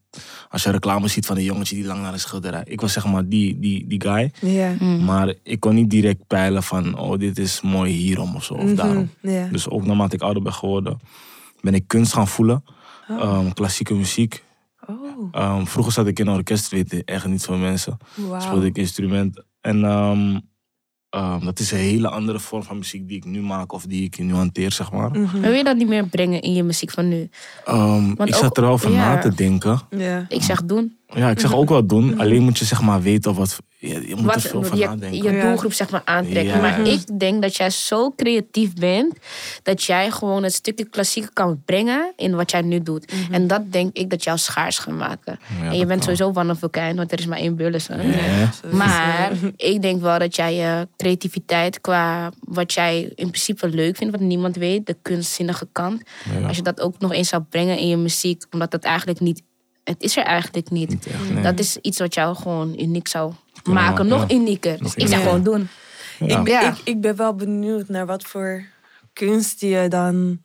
[SPEAKER 1] als je reclame ziet van een jongetje die lang naar een schilderij. Ik was zeg maar die, die, die guy.
[SPEAKER 2] Ja.
[SPEAKER 1] Maar ik kon niet direct peilen van, oh dit is mooi hierom of zo. Of daarom.
[SPEAKER 2] Mhm, Ja.
[SPEAKER 1] Dus ook naarmate ik ouder ben geworden, ben ik kunst gaan voelen. Ehm, klassieke muziek.
[SPEAKER 2] Oh,
[SPEAKER 1] Ehm, vroeger zat ik in een orkest, weten echt niet veel mensen. Speelde ik instrument. En ehm, ehm, dat is een hele andere vorm van muziek die ik nu maak of die ik nu hanteer, zeg maar.
[SPEAKER 2] Mhm.
[SPEAKER 3] Wil je dat niet meer brengen in je muziek van nu?
[SPEAKER 1] Ehm, ik
[SPEAKER 3] ook-
[SPEAKER 1] zat er wel over
[SPEAKER 3] ja.
[SPEAKER 1] na te denken.
[SPEAKER 2] Ja.
[SPEAKER 3] Ik zeg doen.
[SPEAKER 1] Ja, ik zeg ook wel doen. Alleen moet je zeg maar weten wat... Je, je moet er
[SPEAKER 3] Wat
[SPEAKER 1] veel van
[SPEAKER 3] je,
[SPEAKER 1] nadenken.
[SPEAKER 3] je doelgroep zeg maar aantrekken.
[SPEAKER 1] Ja.
[SPEAKER 3] Maar ik denk dat jij zo creatief bent dat jij gewoon het stukje klassieke kan brengen in wat jij nu doet. En dat denk ik dat jou schaars gaat maken.
[SPEAKER 1] Ja,
[SPEAKER 3] en je bent
[SPEAKER 1] kan.
[SPEAKER 3] sowieso one of a kind, want er is maar één Burleson.
[SPEAKER 1] Ja.
[SPEAKER 3] Maar ik denk wel dat jij je creativiteit qua wat jij in principe leuk vindt, wat niemand weet, de kunstzinnige kant.
[SPEAKER 1] Ja.
[SPEAKER 3] Als je dat ook nog eens zou brengen in je muziek, omdat dat eigenlijk niet, het is er eigenlijk niet.
[SPEAKER 1] Niet echt, nee.
[SPEAKER 3] Dat is iets wat jou gewoon uniek zou maken, nog
[SPEAKER 1] ja.
[SPEAKER 3] unieker. Dus
[SPEAKER 1] Nog
[SPEAKER 3] ik zeg
[SPEAKER 2] unieker.
[SPEAKER 3] gewoon doen.
[SPEAKER 1] Ja.
[SPEAKER 2] Ik,
[SPEAKER 3] Ja.
[SPEAKER 2] ik, ik ben wel benieuwd naar wat voor kunst je dan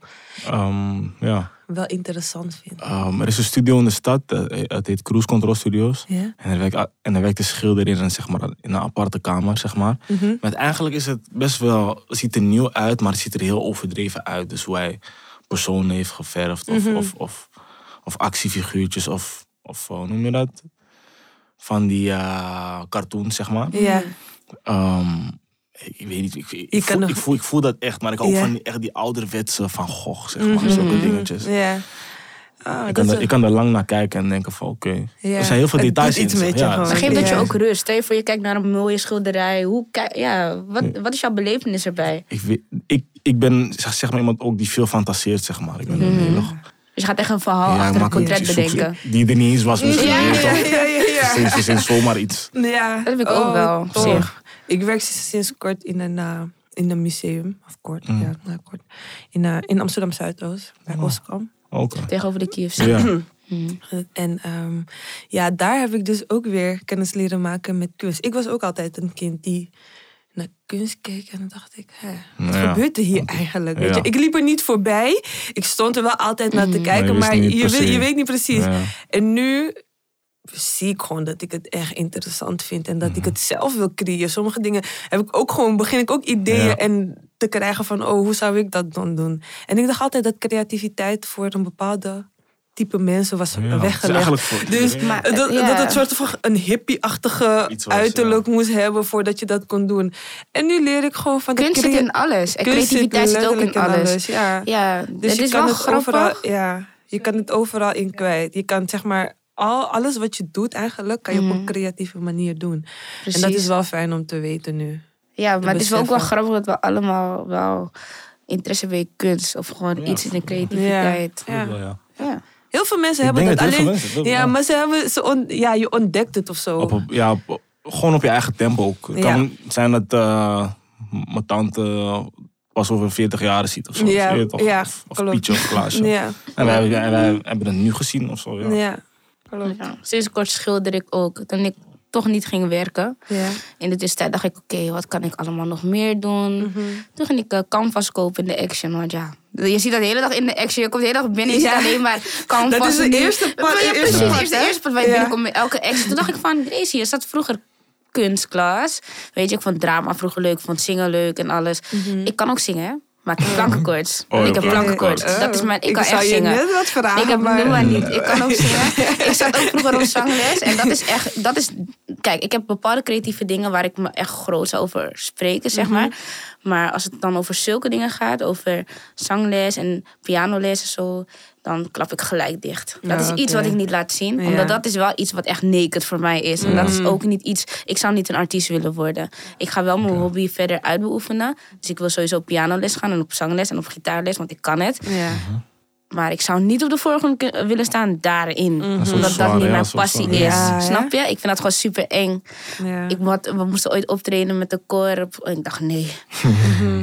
[SPEAKER 1] Ehm, ja.
[SPEAKER 2] wel interessant vindt.
[SPEAKER 1] Ehm, er is een studio in de stad, eh, het heet Cruise Control Studios.
[SPEAKER 2] Ja?
[SPEAKER 1] En er werkt, en er werkt een schilder in een, zeg maar, in een aparte kamer, zeg maar.
[SPEAKER 2] Mhm.
[SPEAKER 1] Maar eigenlijk is het best wel, het ziet er nieuw uit, maar het ziet er heel overdreven uit. Dus hoe hij personen heeft geverfd of,
[SPEAKER 2] Mhm.
[SPEAKER 1] of, of, of actiefiguurtjes of, of hoe noem je dat? Van die eh cartoons, zeg maar.
[SPEAKER 2] Ja.
[SPEAKER 1] Ehm, ik weet niet, ik, voel,
[SPEAKER 2] nog-
[SPEAKER 1] ik, voel, ik voel dat echt, maar ik hou
[SPEAKER 2] Ja.
[SPEAKER 1] van die, echt die ouderwetse Van Gogh, zeg maar.
[SPEAKER 2] Mhm.
[SPEAKER 1] Zulke dingetjes.
[SPEAKER 2] Ja. Ah,
[SPEAKER 1] Ik kan, er,
[SPEAKER 2] een-
[SPEAKER 1] ik kan er lang naar kijken en denken van oké.
[SPEAKER 2] Ja.
[SPEAKER 1] Er zijn heel veel
[SPEAKER 2] Het
[SPEAKER 1] details in. zeg.
[SPEAKER 2] je
[SPEAKER 1] Ja.
[SPEAKER 3] Maar geeft dat je ook rust. Stel je voor, je kijkt naar een mooie schilderij. Hoe, ja, wat, wat is jouw belevenis erbij?
[SPEAKER 1] ik, weet- ik, ik ben zeg, zeg maar iemand ook die veel fantaseert, zeg maar. Ik ben een hele...
[SPEAKER 3] Dus je gaat echt een verhaal
[SPEAKER 1] Ja,
[SPEAKER 3] achter een portret
[SPEAKER 1] zoek-
[SPEAKER 3] bedenken.
[SPEAKER 1] Die er niet eens was misschien.
[SPEAKER 2] Ja, ja, ja, ja, ja.
[SPEAKER 1] Sinds, zomaar iets.
[SPEAKER 2] Ja.
[SPEAKER 3] Dat heb ik ook wel,
[SPEAKER 2] tof.
[SPEAKER 3] zich.
[SPEAKER 2] Ik werk sinds kort in een, eh, in een museum. Of kort,
[SPEAKER 1] Mm.
[SPEAKER 2] ja, nou, kort. In, eh, in Amsterdam Zuidoost, bij
[SPEAKER 1] Oh.
[SPEAKER 2] Oskam.
[SPEAKER 3] Tegenover de KFC.
[SPEAKER 1] Ja.
[SPEAKER 3] Hmm.
[SPEAKER 2] En ehm, ja, daar heb ik dus ook weer kennis leren maken met kunst. Ik was ook altijd een kind die naar kunst keek en dan dacht ik, hè, wat
[SPEAKER 1] Ja.
[SPEAKER 2] gebeurt er hier eigenlijk? Weet
[SPEAKER 1] Ja.
[SPEAKER 2] je? Ik liep er niet voorbij. Ik stond er wel altijd naar te kijken, maar je, weet, je weet niet precies.
[SPEAKER 1] Ja.
[SPEAKER 2] En nu zie ik gewoon dat ik het echt interessant vind en dat
[SPEAKER 1] Mhm.
[SPEAKER 2] ik het zelf wil creëren. Sommige dingen heb ik ook gewoon, begin ik ook ideeën en te krijgen van, oh, hoe zou ik dat dan doen? En ik dacht altijd dat creativiteit voor een bepaalde type mensen was
[SPEAKER 1] Ja,
[SPEAKER 2] weggelegd.
[SPEAKER 1] voor
[SPEAKER 2] Dus.
[SPEAKER 3] Maar-
[SPEAKER 2] dat,
[SPEAKER 3] Ja.
[SPEAKER 2] dat het soort van een hippie-achtige uiterlijk moest hebben voordat je dat kon doen. En nu leer ik gewoon van de
[SPEAKER 3] Kunst zit in alles. En
[SPEAKER 2] kunst zit
[SPEAKER 3] creativiteit zit ook in alles.
[SPEAKER 2] Ja.
[SPEAKER 3] Ja,
[SPEAKER 2] Dus
[SPEAKER 3] het
[SPEAKER 2] je
[SPEAKER 3] is
[SPEAKER 2] kan
[SPEAKER 3] wel
[SPEAKER 2] het
[SPEAKER 3] grappig.
[SPEAKER 2] overal, ja, je kan het overal in kwijt. Je kan zeg maar al, alles wat je doet eigenlijk, kan je op een creatieve manier doen.
[SPEAKER 3] Precies.
[SPEAKER 2] En dat is wel fijn om te weten nu.
[SPEAKER 3] Ja, maar het is wel ook wel grappig dat we allemaal wel interesse hebben in kunst. Of gewoon
[SPEAKER 1] Ja.
[SPEAKER 3] iets in de creativiteit.
[SPEAKER 2] Ja.
[SPEAKER 1] Wel, ja.
[SPEAKER 2] Heel veel mensen
[SPEAKER 1] Ik
[SPEAKER 2] hebben
[SPEAKER 1] denk
[SPEAKER 2] dat. Alleen,
[SPEAKER 1] veel mensen dat
[SPEAKER 2] ja, maar ze hebben, ze on- ja, je ontdekt het of zo.
[SPEAKER 1] Op, ja, op- gewoon op je eigen tempo ook. Het
[SPEAKER 2] Ja.
[SPEAKER 1] kan zijn dat eh, mijn tante pas over 40 jaar ziet of zo.
[SPEAKER 2] Ja,
[SPEAKER 1] je toch?
[SPEAKER 2] ja,
[SPEAKER 1] of, of. Pietje of Klaasje.
[SPEAKER 2] Ja,
[SPEAKER 1] En wij, en wij hebben het nu gezien of zo. Ja.
[SPEAKER 2] ja. klopt.
[SPEAKER 3] Ja. Sinds kort schilder ik ook. Toen ik toch niet ging werken.
[SPEAKER 2] Ja.
[SPEAKER 3] In de tussentijd dacht ik, oké, wat kan ik allemaal nog meer doen?
[SPEAKER 2] Mhm.
[SPEAKER 3] Toen ging ik eh, canvas kopen in de Action. Want ja, je ziet dat de hele dag in de Action. Je komt de hele dag binnen, je
[SPEAKER 2] Ja.
[SPEAKER 3] ziet alleen maar canvas.
[SPEAKER 2] Dat is de eerste pad,
[SPEAKER 3] Ja, precies. is de eerste pad waar je
[SPEAKER 2] Ja.
[SPEAKER 3] binnenkomt met elke Action. Toen dacht ik van, Gracie, je zat vroeger kunstklas. Weet je, ik vond drama vroeger leuk, vond zingen leuk en alles. Ik kan ook zingen, hè. Maar ik heb plankenkoorts.
[SPEAKER 1] Oh,
[SPEAKER 3] ik heb
[SPEAKER 1] ja.
[SPEAKER 3] plankenkoorts.
[SPEAKER 2] Oh.
[SPEAKER 3] Dat is mijn, ik kan
[SPEAKER 2] zou
[SPEAKER 3] echt
[SPEAKER 2] je
[SPEAKER 3] zingen.
[SPEAKER 2] net wat vragen,
[SPEAKER 3] Ik heb
[SPEAKER 2] maar...
[SPEAKER 3] niet. Ik kan ook zingen. ik zat ook vroeger op zangles. En dat is echt. Dat is, kijk, ik heb bepaalde creatieve dingen waar ik me echt groot zou over spreken, zeg maar. Maar als het dan over zulke dingen gaat, over zangles en pianoles en zo, dan klap ik gelijk dicht. Dat
[SPEAKER 2] Ja,
[SPEAKER 3] is iets wat ik niet laat zien.
[SPEAKER 2] Ja.
[SPEAKER 3] Omdat dat is wel iets wat echt naked voor mij is. En dat is ook niet iets. Ik zou niet een artiest willen worden. Ik ga wel mijn hobby verder uitbeoefenen. Dus ik wil sowieso op pianoles gaan en op zangles en op gitaarles, want ik kan het.
[SPEAKER 2] Ja.
[SPEAKER 3] Maar ik zou niet op de voorgrond willen staan daarin.
[SPEAKER 2] Mhm.
[SPEAKER 1] Dat
[SPEAKER 3] Omdat
[SPEAKER 1] zwaar,
[SPEAKER 3] dat niet
[SPEAKER 1] ja,
[SPEAKER 3] mijn passie
[SPEAKER 1] zwaar.
[SPEAKER 3] is.
[SPEAKER 2] Ja?
[SPEAKER 3] Snap je? Ik vind dat gewoon super eng.
[SPEAKER 2] Ja.
[SPEAKER 3] Ik had, we moesten ooit optreden met de koor. En ik dacht, nee.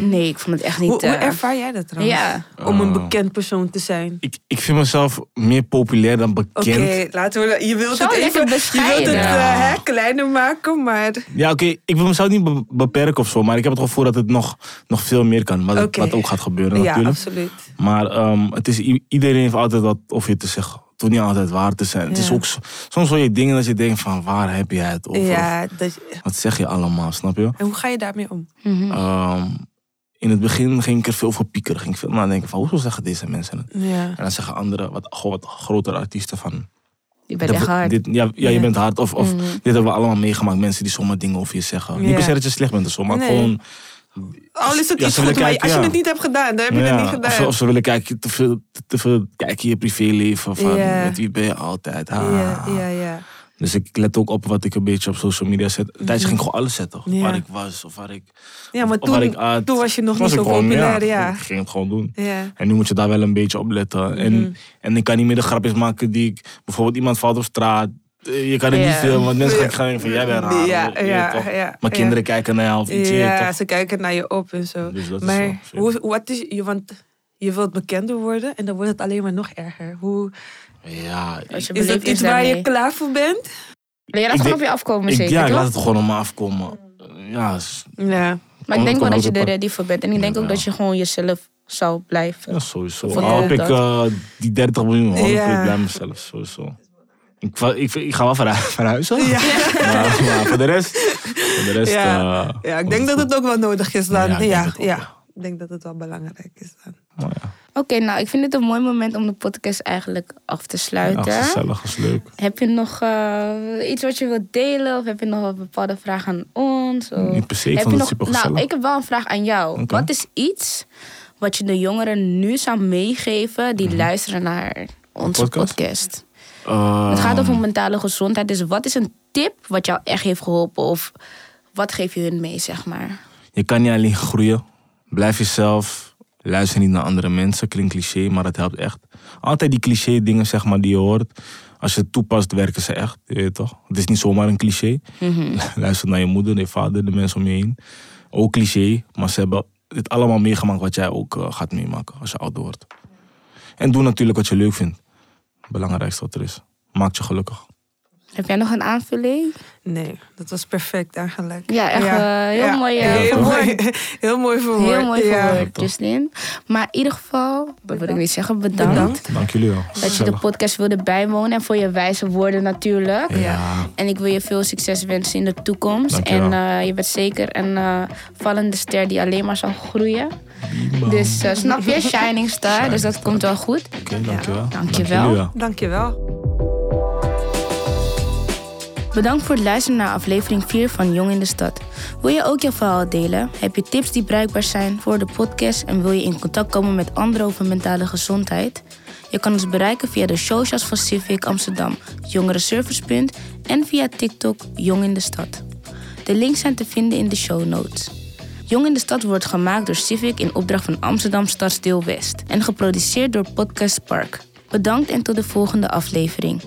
[SPEAKER 3] Nee, ik vond het echt niet...
[SPEAKER 2] hoe, hoe
[SPEAKER 3] eh,
[SPEAKER 2] ervaar jij dat trouwens?
[SPEAKER 3] ja.
[SPEAKER 2] Om een
[SPEAKER 1] Oh.
[SPEAKER 2] bekend persoon te zijn.
[SPEAKER 1] Ik, ik vind mezelf meer populair dan
[SPEAKER 2] Oké,
[SPEAKER 1] bekend.
[SPEAKER 2] laten we. Je wilt
[SPEAKER 3] Zo
[SPEAKER 2] het even. Je wilt het eh, hè, kleiner maken, maar.
[SPEAKER 1] Ja, oké, ik wil mezelf niet be- beperken of zo, maar ik heb het gevoel dat het nog, nog veel meer kan. Wat,
[SPEAKER 2] Oké.
[SPEAKER 1] wat ook gaat gebeuren
[SPEAKER 2] Ja,
[SPEAKER 1] natuurlijk.
[SPEAKER 2] absoluut.
[SPEAKER 1] Maar ehm, het is, iedereen heeft altijd wat of je te zeggen. Het hoeft niet altijd waar te zijn. Het is ook soms hoor je dingen dat je denkt van waar heb je het over?
[SPEAKER 2] Ja, dat,
[SPEAKER 1] Wat zeg je allemaal, snap je?
[SPEAKER 2] en hoe ga je daarmee om?
[SPEAKER 3] Mhm.
[SPEAKER 1] Ehm, in het begin ging ik er veel voor piekeren. Ging ik veel nadenken van hoezo zeggen deze mensen het?
[SPEAKER 2] Ja.
[SPEAKER 1] En dan zeggen andere, wat, gewoon wat grotere artiesten van...
[SPEAKER 3] Je bent echt hard.
[SPEAKER 1] Dit, ja, ja, je bent hard. Of, of
[SPEAKER 3] Mhm.
[SPEAKER 1] dit hebben we allemaal meegemaakt. Mensen die zomaar dingen over je zeggen. Niet per se dat je slecht bent of zo, maar
[SPEAKER 2] Nee.
[SPEAKER 1] gewoon...
[SPEAKER 2] Al is het
[SPEAKER 1] Ja,
[SPEAKER 2] iets
[SPEAKER 1] ze willen
[SPEAKER 2] goed, maar als je
[SPEAKER 1] ja.
[SPEAKER 2] het niet hebt gedaan, dan heb je
[SPEAKER 1] Ja,
[SPEAKER 2] het niet gedaan.
[SPEAKER 1] of ze willen kijken, te veel, te, veel kijken in je privéleven. Van
[SPEAKER 2] Ja.
[SPEAKER 1] met wie ben je altijd. Ah.
[SPEAKER 2] Ja, ja, ja.
[SPEAKER 1] Dus ik let ook op wat ik een beetje op social media zet. Een tijdje ging ik gewoon alles zetten.
[SPEAKER 2] Ja.
[SPEAKER 1] Waar ik was of waar ik,
[SPEAKER 2] Ja, maar
[SPEAKER 1] ik
[SPEAKER 2] toen, toen was je nog niet zo populair, ja.
[SPEAKER 1] Ik ging het gewoon doen.
[SPEAKER 2] Ja.
[SPEAKER 1] En nu moet je daar wel een beetje op letten.
[SPEAKER 2] Mhm.
[SPEAKER 1] En, en ik kan niet meer de grapjes maken die ik... Bijvoorbeeld iemand valt op straat. Eh, Je kan het
[SPEAKER 3] Ja.
[SPEAKER 1] niet filmen, want mensen gaan denken van jij bent raar.
[SPEAKER 2] Ja,
[SPEAKER 1] je
[SPEAKER 2] ja, ja,
[SPEAKER 1] Maar
[SPEAKER 2] ja.
[SPEAKER 1] kinderen kijken naar jou of iets.
[SPEAKER 2] Ja,
[SPEAKER 1] toch?
[SPEAKER 2] ze kijken naar je op en zo.
[SPEAKER 1] Dus dat is wel
[SPEAKER 2] maar hoe, wat is je, want je wilt bekender worden en dan wordt het alleen maar nog erger. Hoe,
[SPEAKER 1] Ja, ik,
[SPEAKER 3] Als je
[SPEAKER 2] is dat iets
[SPEAKER 3] is
[SPEAKER 2] waar je klaar voor bent?
[SPEAKER 3] Wil je dat
[SPEAKER 1] Ik
[SPEAKER 3] gewoon op je afkomen,
[SPEAKER 1] ik,
[SPEAKER 3] zeker,
[SPEAKER 1] ja, ik laat het gewoon op me afkomen. Ja,
[SPEAKER 2] Ja.
[SPEAKER 3] Maar ik denk wel dat je er ready voor bent. En ik denk ook
[SPEAKER 1] Ja.
[SPEAKER 3] dat je gewoon jezelf zou blijven.
[SPEAKER 1] ja sowieso. Al heb ik eh, die 30 miljoen, ik blij met mezelf. Sowieso. Ik, ik, ik ga wel verhu- verhuizen.
[SPEAKER 2] Ja.
[SPEAKER 1] Maar, maar voor de rest... Voor de rest
[SPEAKER 2] Ja.
[SPEAKER 1] eh,
[SPEAKER 2] ja, ik denk dat het ook wel nodig is dan.
[SPEAKER 1] Ja,
[SPEAKER 2] Ja,
[SPEAKER 1] ik denk
[SPEAKER 2] ja,
[SPEAKER 1] het ook, ja.
[SPEAKER 2] Ik denk dat het wel belangrijk is dan.
[SPEAKER 1] Ja,
[SPEAKER 3] Oké, nou, ik vind dit een mooi moment om de podcast eigenlijk af te
[SPEAKER 1] ja,
[SPEAKER 3] sluiten.
[SPEAKER 1] gezellig, is leuk.
[SPEAKER 3] heb je nog eh, iets wat je wilt delen? Of heb je nog een bepaalde vraag aan ons? Of...
[SPEAKER 1] Niet per se, ik
[SPEAKER 3] heb
[SPEAKER 1] vond
[SPEAKER 3] je
[SPEAKER 1] het
[SPEAKER 3] nog...
[SPEAKER 1] super
[SPEAKER 3] Nou, ik heb wel een vraag aan jou. Wat is iets wat je de jongeren nu zou meegeven die luisteren naar onze podcast?
[SPEAKER 1] podcast?
[SPEAKER 3] Het gaat over
[SPEAKER 1] Ehm,
[SPEAKER 3] mentale gezondheid. Dus wat is een tip wat jou echt heeft geholpen? Of wat geef je hun mee, zeg maar?
[SPEAKER 1] Je kan niet alleen groeien. Blijf jezelf. Luister niet naar andere mensen. Klinkt cliché, maar het helpt echt. Altijd die cliché dingen zeg maar, die je hoort. Als je het toepast, werken ze echt. Je weet toch? Het is niet zomaar een cliché. Luister naar je moeder, je vader, de mensen om je heen. Ook cliché, maar ze hebben dit allemaal meegemaakt wat jij ook eh, gaat meemaken als je ouder wordt. En doe natuurlijk wat je leuk vindt. Het belangrijkste wat er is. Maakt je gelukkig.
[SPEAKER 3] Heb jij nog een aanvulling?
[SPEAKER 2] Nee, dat was perfect eigenlijk.
[SPEAKER 3] Ja, echt eh, heel
[SPEAKER 2] Ja.
[SPEAKER 3] mooi. eh,
[SPEAKER 2] heel, mooi heel mooi verwoord.
[SPEAKER 3] Heel mooi
[SPEAKER 2] ja.
[SPEAKER 3] verwoord, Justin. Maar in ieder geval, dat wil ik niet zeggen, bedankt.
[SPEAKER 2] Bedankt.
[SPEAKER 1] Dank jullie wel.
[SPEAKER 3] Dat je de podcast wilde bijwonen en voor je wijze woorden natuurlijk.
[SPEAKER 1] Ja.
[SPEAKER 3] En ik wil je veel succes wensen in de toekomst.
[SPEAKER 1] Dankjewel.
[SPEAKER 3] En eh, je bent zeker een eh, vallende ster die alleen maar zal groeien. Dus eh, snap je? Shining star. dus dat komt wel goed.
[SPEAKER 1] Oké, dankjewel.
[SPEAKER 3] Dankjewel.
[SPEAKER 1] Dank jullie wel.
[SPEAKER 2] Dankjewel.
[SPEAKER 3] Bedankt voor het luisteren naar aflevering 4 van Jong in de Stad. Wil je ook je verhaal delen? Heb je tips die bruikbaar zijn voor de podcast en wil je in contact komen met anderen over mentale gezondheid? Je kan ons bereiken via de socials van Civic Amsterdam, Jongerenservicepunt en via TikTok Jong in de Stad. De links zijn te vinden in de show notes. Jong in de Stad wordt gemaakt door Civic in opdracht van Amsterdam Stadsdeel West en geproduceerd door Podcast Park. Bedankt en tot de volgende aflevering.